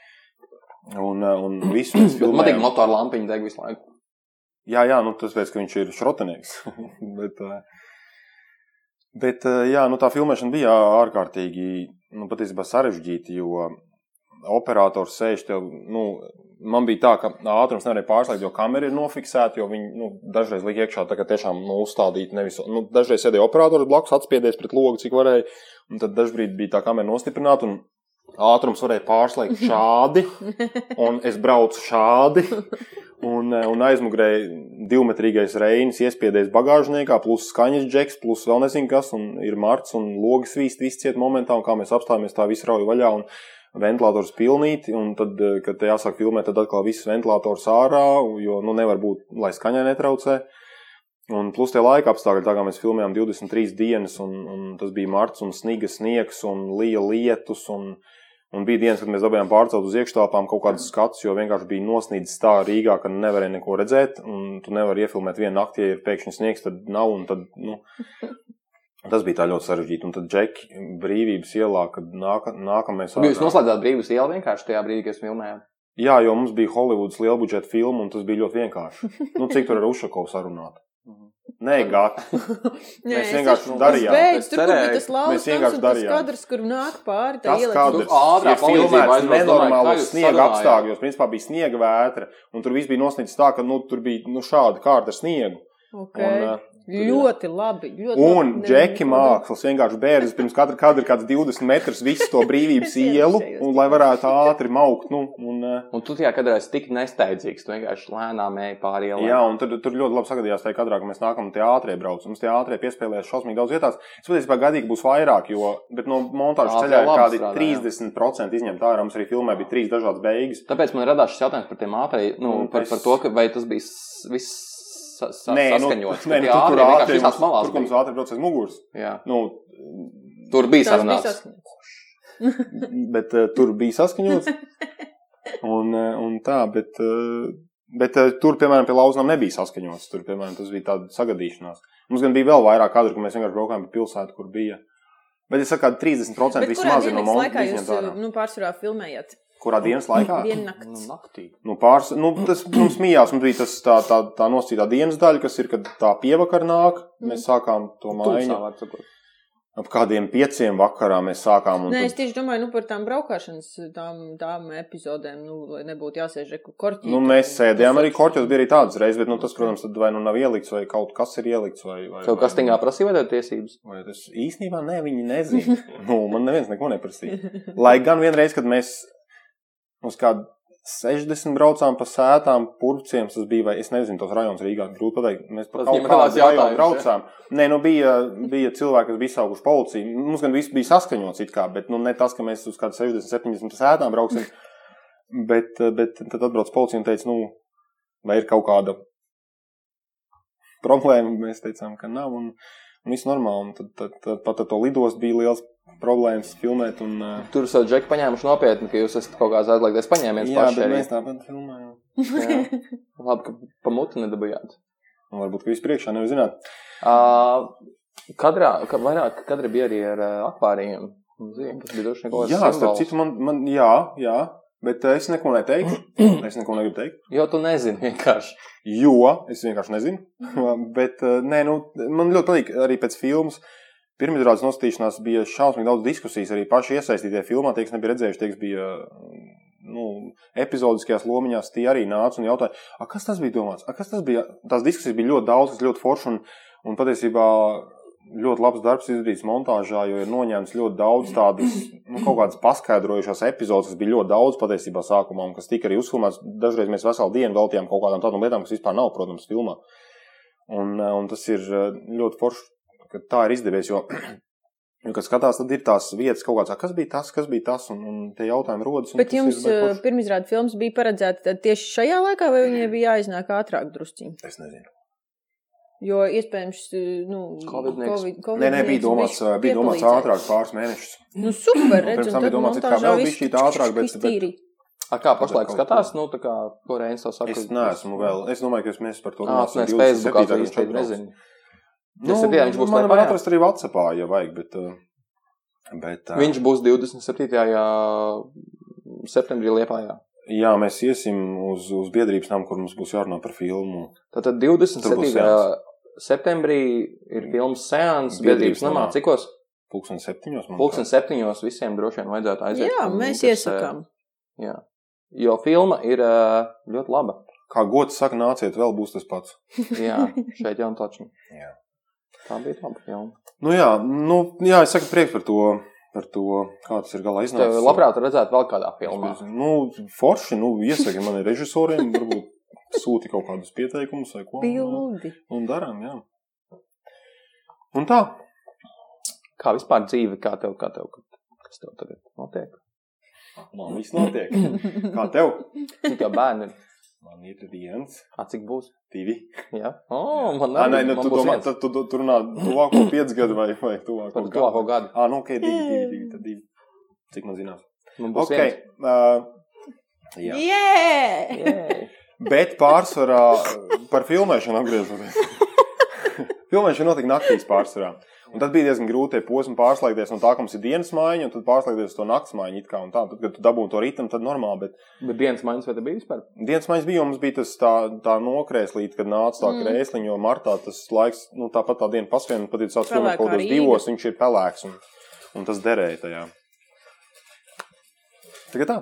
Un, eh, un <clears throat> visu mēs Bet Man tik filmējām. motora lampiņa deg visu laiku. Jā, jā, nu tas pēc, ka viņš ir šrotenieks. <laughs> bet, eh, bet, eh, jā, nu tā filmēšana bija ārkārtīgi, nu sarežģīta, jo operators sēž tev, nu, man bija tā, ka ātrums nevarēja pārslēgt, jo kamera ir nofiksēta, jo viņi, nu, dažreiz lika iekšā tā, ka tiešām, nu, uzstādīt nevis, nu, dažreiz sēdēja operators blakus, atspiedies pret logu, cik varēja, un tad dažbrīd bija tā kamera nostiprināta, un ātrums varēja pārslēgt <laughs> šādi, un es braucu šādi, un, eh, un aizmugurē divmetrīgais reinis iespiedies bagāžniekā, plus skaņas džeks, plus vēl nezinu kas, un ir marts, un logas vīst, viss ciet momentā, un kā mēs apstājamies, tā viss rauj vaļā, un ventilators pilnīti, un tad, eh, kad te jāsāk filmēt, tad atkal viss ventilators ārā, jo, nu, nevar būt, lai skaņai netraucē. Un plus tie laika apstākļi, tā kā mēs filmējām 23 dienas, un, un tas bija marts, un sniga sniegs, un lija lietus, un, un bija dienas, kad mēs dabūjām pārcelt uz iekštelpām kaut kādas skats, jo vienkārši bija nosnīdis tā Rīgā, ka nevarēja neko redzēt, un tu nevari iefilmēt vienu nakti, ja ir pēkšņi sniegs, tad nav, tad, nu, <laughs> tas bija tā ļoti sarežģīti. Un tad džeki brīvības ielā, kad nāka, nākamais. Jūs ārā- noslēdzāt brīvas ielu vienkārši tajā brīdī, kad filmējām. Jā, jo mums bija Holivudas lielbudžeta filma, un tas bija ļoti vienkārši. Nu, cik tur ar Ušakovu sarunāt? Nē, gata. <laughs> Nē, Mēs es vienkārši darījām. Es tur, bija tas laukums un tas kadrs, kur nāk pāri. tā Tas iela. kadrs ir filmēts nenormālos sniega apstākļos. Principā bija sniega vētra, un tur viss bija nosniegts tā, ka nu, tur bija nu, šāda kārta ar sniegu. Okay. Un, uh, Ļoti labi. Ļoti Un labi. džeki mākslas vienkārši bērns pirms katra kadra kāds 20 metrus visu to brīvības <laughs> ielu, un lai varētu ātri maukt. Nu, un, eh, Un tu tajā kadrā esi tik nesteidzīgs, tu vienkārši lēnām ej pāri ielai. Jā, un tur, tur ļoti labi sagadījās tajā kadrā, ka mēs nākam tie ātrie brauc. Mums tie ātrie piespēlēs šausmīgi daudz vietās. Es patiesībā ka būs vairāk, jo, bet no montāžas ceļā kādi strādā, jā. 30% izņemt ārā. Mums arī filmē bija trīs dažādas beigas. Tāpēc man radās šis jautājums par tiem ātriem, nu, Un par, es- par to, ka vai tas bija viss sa, sa, Nē, nu, saskaņots. nē, ka nu, tur, kur visās mums, malās tur, kur mums ātri brauc aiz muguras. Jā. Nu, Tur bija sarunāts. saskaņots. <laughs> bet uh, tur bija saskaņots. Un, uh, un tā, bet, uh, bet uh, tur, piemēram, pie lauznām nebija saskaņots. Tur, piemēram, tas bija tāda sagadīšanās. Mums gan bija vēl vairāk kadru, ka mēs vienkārši braukājām pa pilsētu, kur bija. Bet es saku, ka 30% Bet viss kurā mazina no laikā monētas jūs izņemt ārā. nu, pārsvarā filmējat? Kurā dienas laikā? Nu, nakti. naktī. Nu, pāris, nu, tas mums mījās, mums bija tas tā, tā, tā nosacītā dienas daļa, kas ir, kad tā pievakar nāk. Mēs sākām to mājiņu. Ap kādiem pieciem vakarā mēs sākām. un Nē, es tieši domāju nu, par tām braukšanas tām, tām epizodēm, nu, lai nebūtu jāsēž reku korķī. Nu, mēs sēdējām arī korķos, bija arī tādas reizes, bet nu, tas, protams, tad vai nu nav ielikts, vai kaut kas ir ielikts. Vai, vai, Tev kastingā prasīja vai tev tiesības? Vai tas īstenībā ne, viņi nezina. <laughs> nu, man neviens neko neprasīja. Lai gan vienreiz, kad mēs uz kādu 60 braucām pa sētām, purvciem, tas bija, vai es nezinu, tos rajonus Rīgā grūti pateikt. Mēs pa Tas kaut rajonu jautājums, braucām. Nē, nu bija, bija cilvēki, kas bija izsaukuši policiju. Mums gan viss bija saskaņots it kā, bet nu ne tas, ka mēs uz kādu 60, 70 sētām brauksim. Bet, bet tad atbrauc policija un teica, nu, vai ir kaut kāda problēma. Mēs teicām, ka nav. Un, un viss normāli. Un tad, tad, tad pat ar to lidostu bija liels problēmas filmēt. Un, uh, Tur esat džeki paņēmuši nopietni, ka jūs esat kaut kāds aizliegtais paņēmiens jā, bet arī. mēs tāpat filmējām. Jā. Labi, ka pa muti nedabījāt. Un varbūt, ka viss priekšā nevar zināt. Uh, kadrā, ka vairāk kadri bija arī ar uh, akvārijiem. zivīm. Tas bija droši vien kaut kāds Jā, starp citu, man, man jā, jā. Bet uh, es neko neteiktu. <clears throat> Es neko negribu teikt. Jo tu nezini vienkārši. Jo es vienkārši nezinu. <laughs> Bet, uh, nē, nu, man ļoti patīk arī pēc filmas. Pirmizrādes noskatīšanās bija šausmīgi daudz diskusijas. Arī paši iesaistītie filmā, tie, kas nebija redzējuši, tie, kas bija nu, epizodiskajās lomiņās, tie arī nāca un jautāja, "A, kas tas bija domāts? A, kas tas bija? Tās diskusijas bija ļoti daudz, kas ļoti forši un, un patiesībā ļoti labs darbs izdarīts montāžā, jo ir noņemts ļoti daudz tādas nu, kaut kādas paskaidrojušās epizodes, kas bija ļoti daudz patiesībā sākumā un kas tika arī uzfilmēts. Dažreiz mēs veselu dienu veltījām kaut kādām tādām lietām, kas vispār nav, protams, filmā. Un, un tas ir eh, ļoti forši, ka tā ir izdevies, jo, <clears throat> jo kad skatās, tad ir tās vietas kaut kāds, "A, kas bija tas, kas bija tas, un, un tie jautājumi rodas. un Bet jums baigi forši. pirmizrāda filmas bija paredzēta tad tieši šajā laikā, vai viņai <clears throat> bija jāiznāk ātrāk drusciņi? Es nezinu. Jo iespējams, nu, Covidnieks. Covid, Nē, nē, bija domāts, bija domāts ātrāk pāris mēnešus. Nu, super, Un redz, pirms un tam tad bija domāts, montāžā vēl viss bišķīt ātrāk, bet- bet-. A, kā pašlaik skatās, nu, tā kā, ko Reinis to saka? Es neesmu vēl. Es domāju, ka mēs par to Ā, tu neesi 27. Facebookā, Nu, 27. viņš būs man var Liepājā? atrast arī Whatsappā, ja vajag, bet. uh, bet uh, Viņš būs 27. septembrī Liepājā. Jā, mēs iesim uz, uz biedrības namu, kur mums būs jārunā par filmu. Tātad Tur būs 27. seans. septembrī ir filmas seans Biedrības biedrības namā. namā. Cikos? Pūkstens septiņos. Pulksten septiņos visiem droši vien vajadzētu aiziet. Jā, un mēs interesē. iesakām. Jā. Jo filma ir ļoti laba. Kā gods saka, nāciet, vēl būs tas pats. Jā, šeit jau taču. Jā. Tā bija laba filma. Nu jā, nu, jā es saku prieks par to, par to, kā tas ir galā Tev iznācis. labprāt redzētu vēl kādā filmā. Nu, forši, nu, iesaki man režisoriem, varbūt sūti kaut kādus pieteikumus vai ko. Pildi. Un darām, jā. Un tā. Kā vispār dzīve, kā tev, kā tev, kas tev tagad notiek? Man viss notiek. Kā tev? Cik jau bērni ir? Man ir viens, A, cik būs? divi. Jā, oh, man Ā, arī, nē, nu, man tu, domā, tad tu, tu, tu runā tuvāko <coughs> piec gadu vai, vai tuvāko Par tuvāko gadu. Ā, nu, ok, divi, divi, divi, tad divi. Cik man zinās? Man būs Ok. viens. Uh, jā. Yeah! Jē. Bet pārsvarā par filmēšanu atgriežoties. <laughs> Filmēšana notika naktīs pārsvarā. Un tad bija diezgan grūti tie posmi pārslēgties no tā, ka mums ir dienas maiņa, un tad pārslēgties uz to naktas maiņu. it kā un Tā, tad, kad tu dabūji to ritmu, tad normāli. Bet Bet dienas maiņas vai bija vispār? dienas maiņas bija, un mums bija tas tā, tā nokrēslīte, kad nāca tā Mm. krēsliņa, jo martā tas laiks, nu tāpat tā diena pasvien, pat ja tu sāc filmēt kaut kādos divos, viņš ir pelēks, un, un tas derēja tajā. Tagad tā.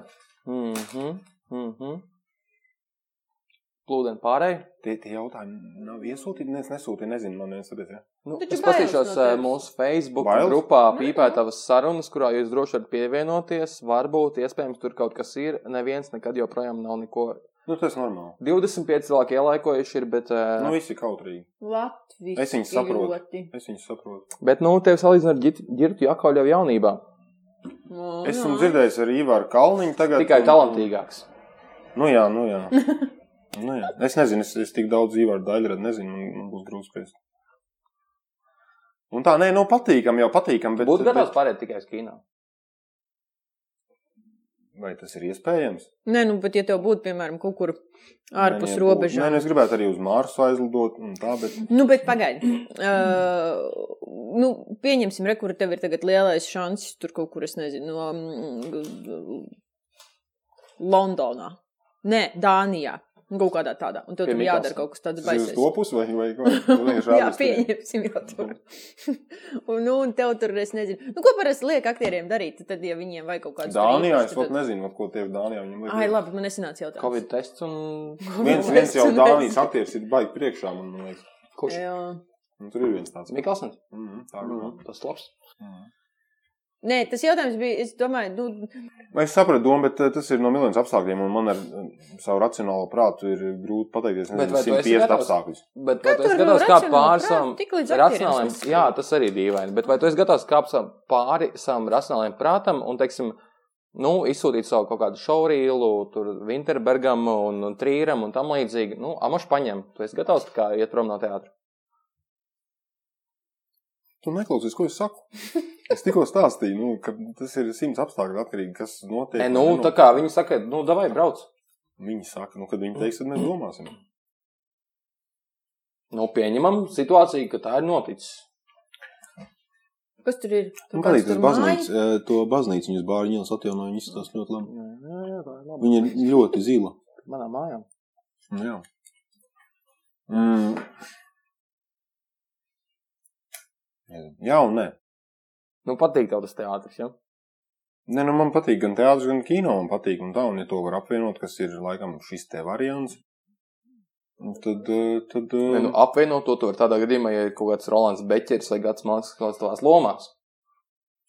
Mhm. Mhm. Plūdienu pārēju. Tie, tie jautājumi nav iesūtīti. Es nesūtīju, nezinu, man viens tāpēc. Ja. Nu, Taču es paskatīšos no eh, mūsu Facebook Bailes? grupā, Nu, pīpētavas sarunas, kurā jūs droši varat pievienoties. Varbūt, iespējams, tur kaut kas ir. Neviens nekad joprojām nav neko. Nu, tas ir normāli. 25 cilvēki ielaikojuši ir, bet, eh, Nu, visi kautrīgi. Latvijas Es viņus saprotu. ļoti. Es viņus saprotu. bet nu, tevi salīdzina ar Girtu Jakauļu jau jaunībā. No, Es jā. esmu dzirdējis ar Ivaru Kalniņu tagad. Tikai un- talantīgāks. Nu jā, nu jā. <laughs> nu jā. Es nezinu, es, es tik daudz Ivaru daļradu nezinu, man, man būs grūti spriest. Un tā, nē, nu patīkam, jau patīkam, bet... Būtu gatavs bet... pārēt tikai uz kino. Vai tas ir iespējams? Nē, nu, bet ja tev būtu, piemēram, kaut kur ārpus Nē, nē, robežām. Nē, nu, es gribētu arī uz Marsu aizlidot un tā, bet... Nu, bet pagaidi. Uh, nu, pieņemsim, re, kur tev ir tagad lielais šansis tur kaut kur, es nezinu, no mm, Londonā. Nē, Dānijā. Kaut kādā tādā. Un tev tur jādara kaut kas tāds Tas ir uz baisais. to pusi vai, vai <laughs> ko? Jā, pieņemsim jau <laughs> tur. un, nu, un tev tur, es nezinu, nu, ko parasti liek aktieriem darīt, tad, ja viņiem vajag kaut kādu Dānijā es pat nezinu, vat ko tie ir Dānijā. Viņam liek- Ai, labi, man nesanāca jautājums. Covid tests un. Viens, viens jau Dānijas aktieris ir baigi priekšā, man liekas. Kurš? Jā. Un tur ir viens tāds. Miklsons. Mm, tā ir. Mm, tas labs. Nē, tas jautājums bija, es domāju, nu, Es sapratu domu, bet eh, tas ir no miljoniem apstākļiem, un man ar eh, savu racionālo prātu ir grūti pateikt, Bet vai tu esi 150 gatavs? apstākļus. Bet Kā vai tu esi gatavs kāpt pāri savam tas Jā, tas arī ir dīvaini. Bet vai tu esi gatavs kāpt pāri savam racionālajiem prātam un, teiksim, nu, izsūtīt savu kaut kādu šaurīlu, tur Winterbergam un, un Trīram un tam līdzīgi? Nu, amaš paņem. Tu esi gatavs kā iet prom no teātra. Tu neklausies, ko es saku. <laughs> Es tikko stāstīju, nu, ka tas ir simts apstākļu atkarīgi, kas notiek. E, nu, nenotiek. tā kā viņi saka, nu, davai brauc. Viņi saka, nu, kad viņi teiks, tad mēs domāsim. Nu, pieņemam situāciju, ka tā ir noticis. kas tur ir? Patīk kāds tas tur baznīca, eh, to baznīcu viņas bāriņu ielas atjaunoja, viņas izskatās ļoti labi. Jā, jā, tā ir labi. Viņa ir ļoti zila. Manā mājā. Jā. Mm. Jā un nē. Nu, patīk tev tas teātris, ja? Nē, nu man patīk gan teātris, gan kino. Man patīk, un tā, un ja to var apvienot, kas ir laikam šis te variants, nu, tad, eh, tad Ne, nu, eh, apvienot to, to var tādā gadījumā, ja ir kaut kāds Rolands Beķers vai Gats Mākslinieks kaut kāds tavās lomās.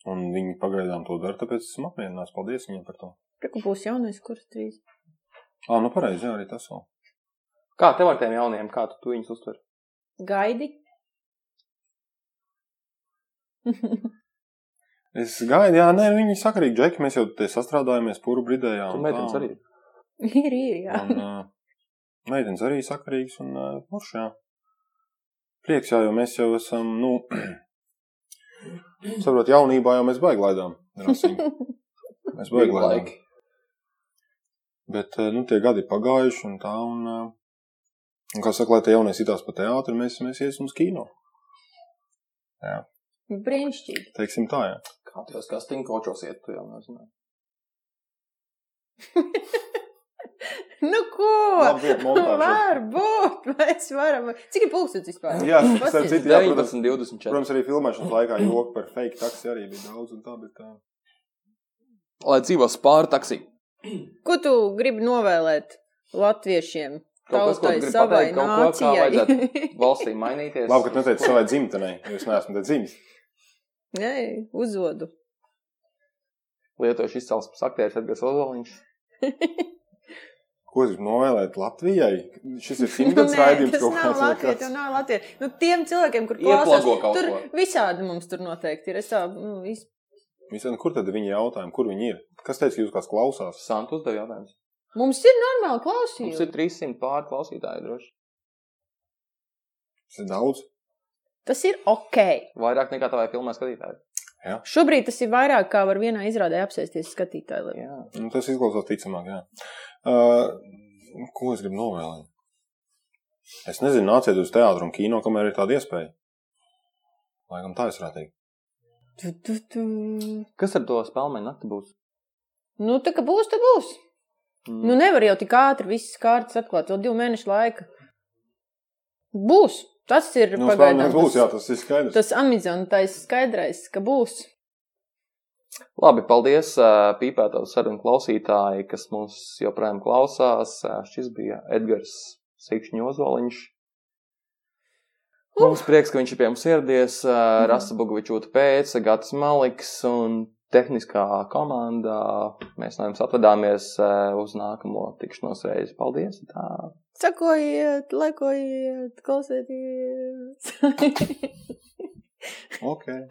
un viņi pagaidām to dara, tāpēc esmu apmierināts. Paldies viņiem par to. Reku būs jaunais kurs trīs. Ā, nu pareizi, jā, arī tas vēl. Kā tev ar tiem jauniem, kā tu, tu viņus uztver? Gaidi. <laughs> Es gaidu, jā, nē, viņi sakarīgi, Džeki, mēs jau te sastrādājāmies, puru bridējā. Tu un meitenes arī. ir, ir, jā. Un, uh, meitenes arī sakarīgs un uh, forši, jā. Prieks, jā, jo mēs jau esam, nu, <clears throat> saprot, jaunībā jau mēs baigi laidām. rasiņu. <laughs> Mēs baigi laidām. Laiki. Bet, uh, nu, tie gadi pagājuši un tā, un, uh, un kā saka, lai tie jaunie sitās pa teātri, mēs, mēs iesim uz kino. Brīnišķīgi. Teiksim tā, jā. Kā tu jau skastiņu kočos iet, tu jau nezināji. <laughs> Nu, ko? Labi, vieta montāža. Varbūt <laughs> mēs varam. Cik ir pulkstenis vispār? Jā, Pasties. starp citu, jā, protams, 19, 24. protams, arī filmēšanas laikā joki par fake taksi arī bija daudz un tā, bet tā. Lai dzīvo spāru taksī. <clears throat> Ko tu gribi novēlēt latviešiem? Tautai, savai pateikt, kaut ko, kā nācijai. vajadzētu <laughs> valstī mainīties. Labi, ka tu neteici savai dzimtenei, jo es neesmu te dzimis. Nē, uzvodu. Lietojuši izcelsmes aktieris Edgars Ozoliņš. <laughs> Ko es gribu novēlēt Latvijai? Šis ir <laughs> simtgadus raidījums tas nav Latvija, tas nav Latvija. Nu, tiem cilvēkiem, kur klausās, tur ko. visādi mums tur noteikti ir. Es tā, nu, vis... Visādi, kur tad ir viņa jautājumi? Kur viņi ir? Kas teica, ka jūs kāds klausās? Santu uzdev jautājums. Mums ir normāli Mums klausījumi. ir 300 pāri klausītāji droši. Tas ir daudz. Tas ir ok. Vairāk nekā tavai filmai skatītāji. Šobrīd tas ir vairāk kā var vienā izrādē apsēsties skatītāji. lai- Jā. Nu, tas izklausās ticamāk, jā. Uh, ko es gribu novēlēt? Es nezinu, nāciet uz teātru un kino, kamēr ir tāda iespēja. Laikam tā es varētu teikt. Tu, tu, tu. Kas ar to spēlmeni nakti būs? Nu, tā kā būs, tad būs. Mm. Nu, nevar jau tik ātri visas kārtas atklāt, vēl divu mēnešu laika. Būs. Tas ir Nu, pagaidām. būs, jā, tas ir skaidrs. Tas amizantais skaidrais, ka būs. Labi, paldies ā, pīpētavu sarunu klausītāji, kas mūs joprojām klausās. Šis bija Edgars Sikšņu Ozoliņš. Mums prieks, ka viņš ir pie mums ieradies. Uh, Rasa Bogovičūta pēc, Gatis Maliks un tehniskā komanda. Mēs no jums atvadāmies uh, uz nākamo tikšanos reizi. Paldies! Tā. Sakojiet, lekojiet, klausieties! Okay.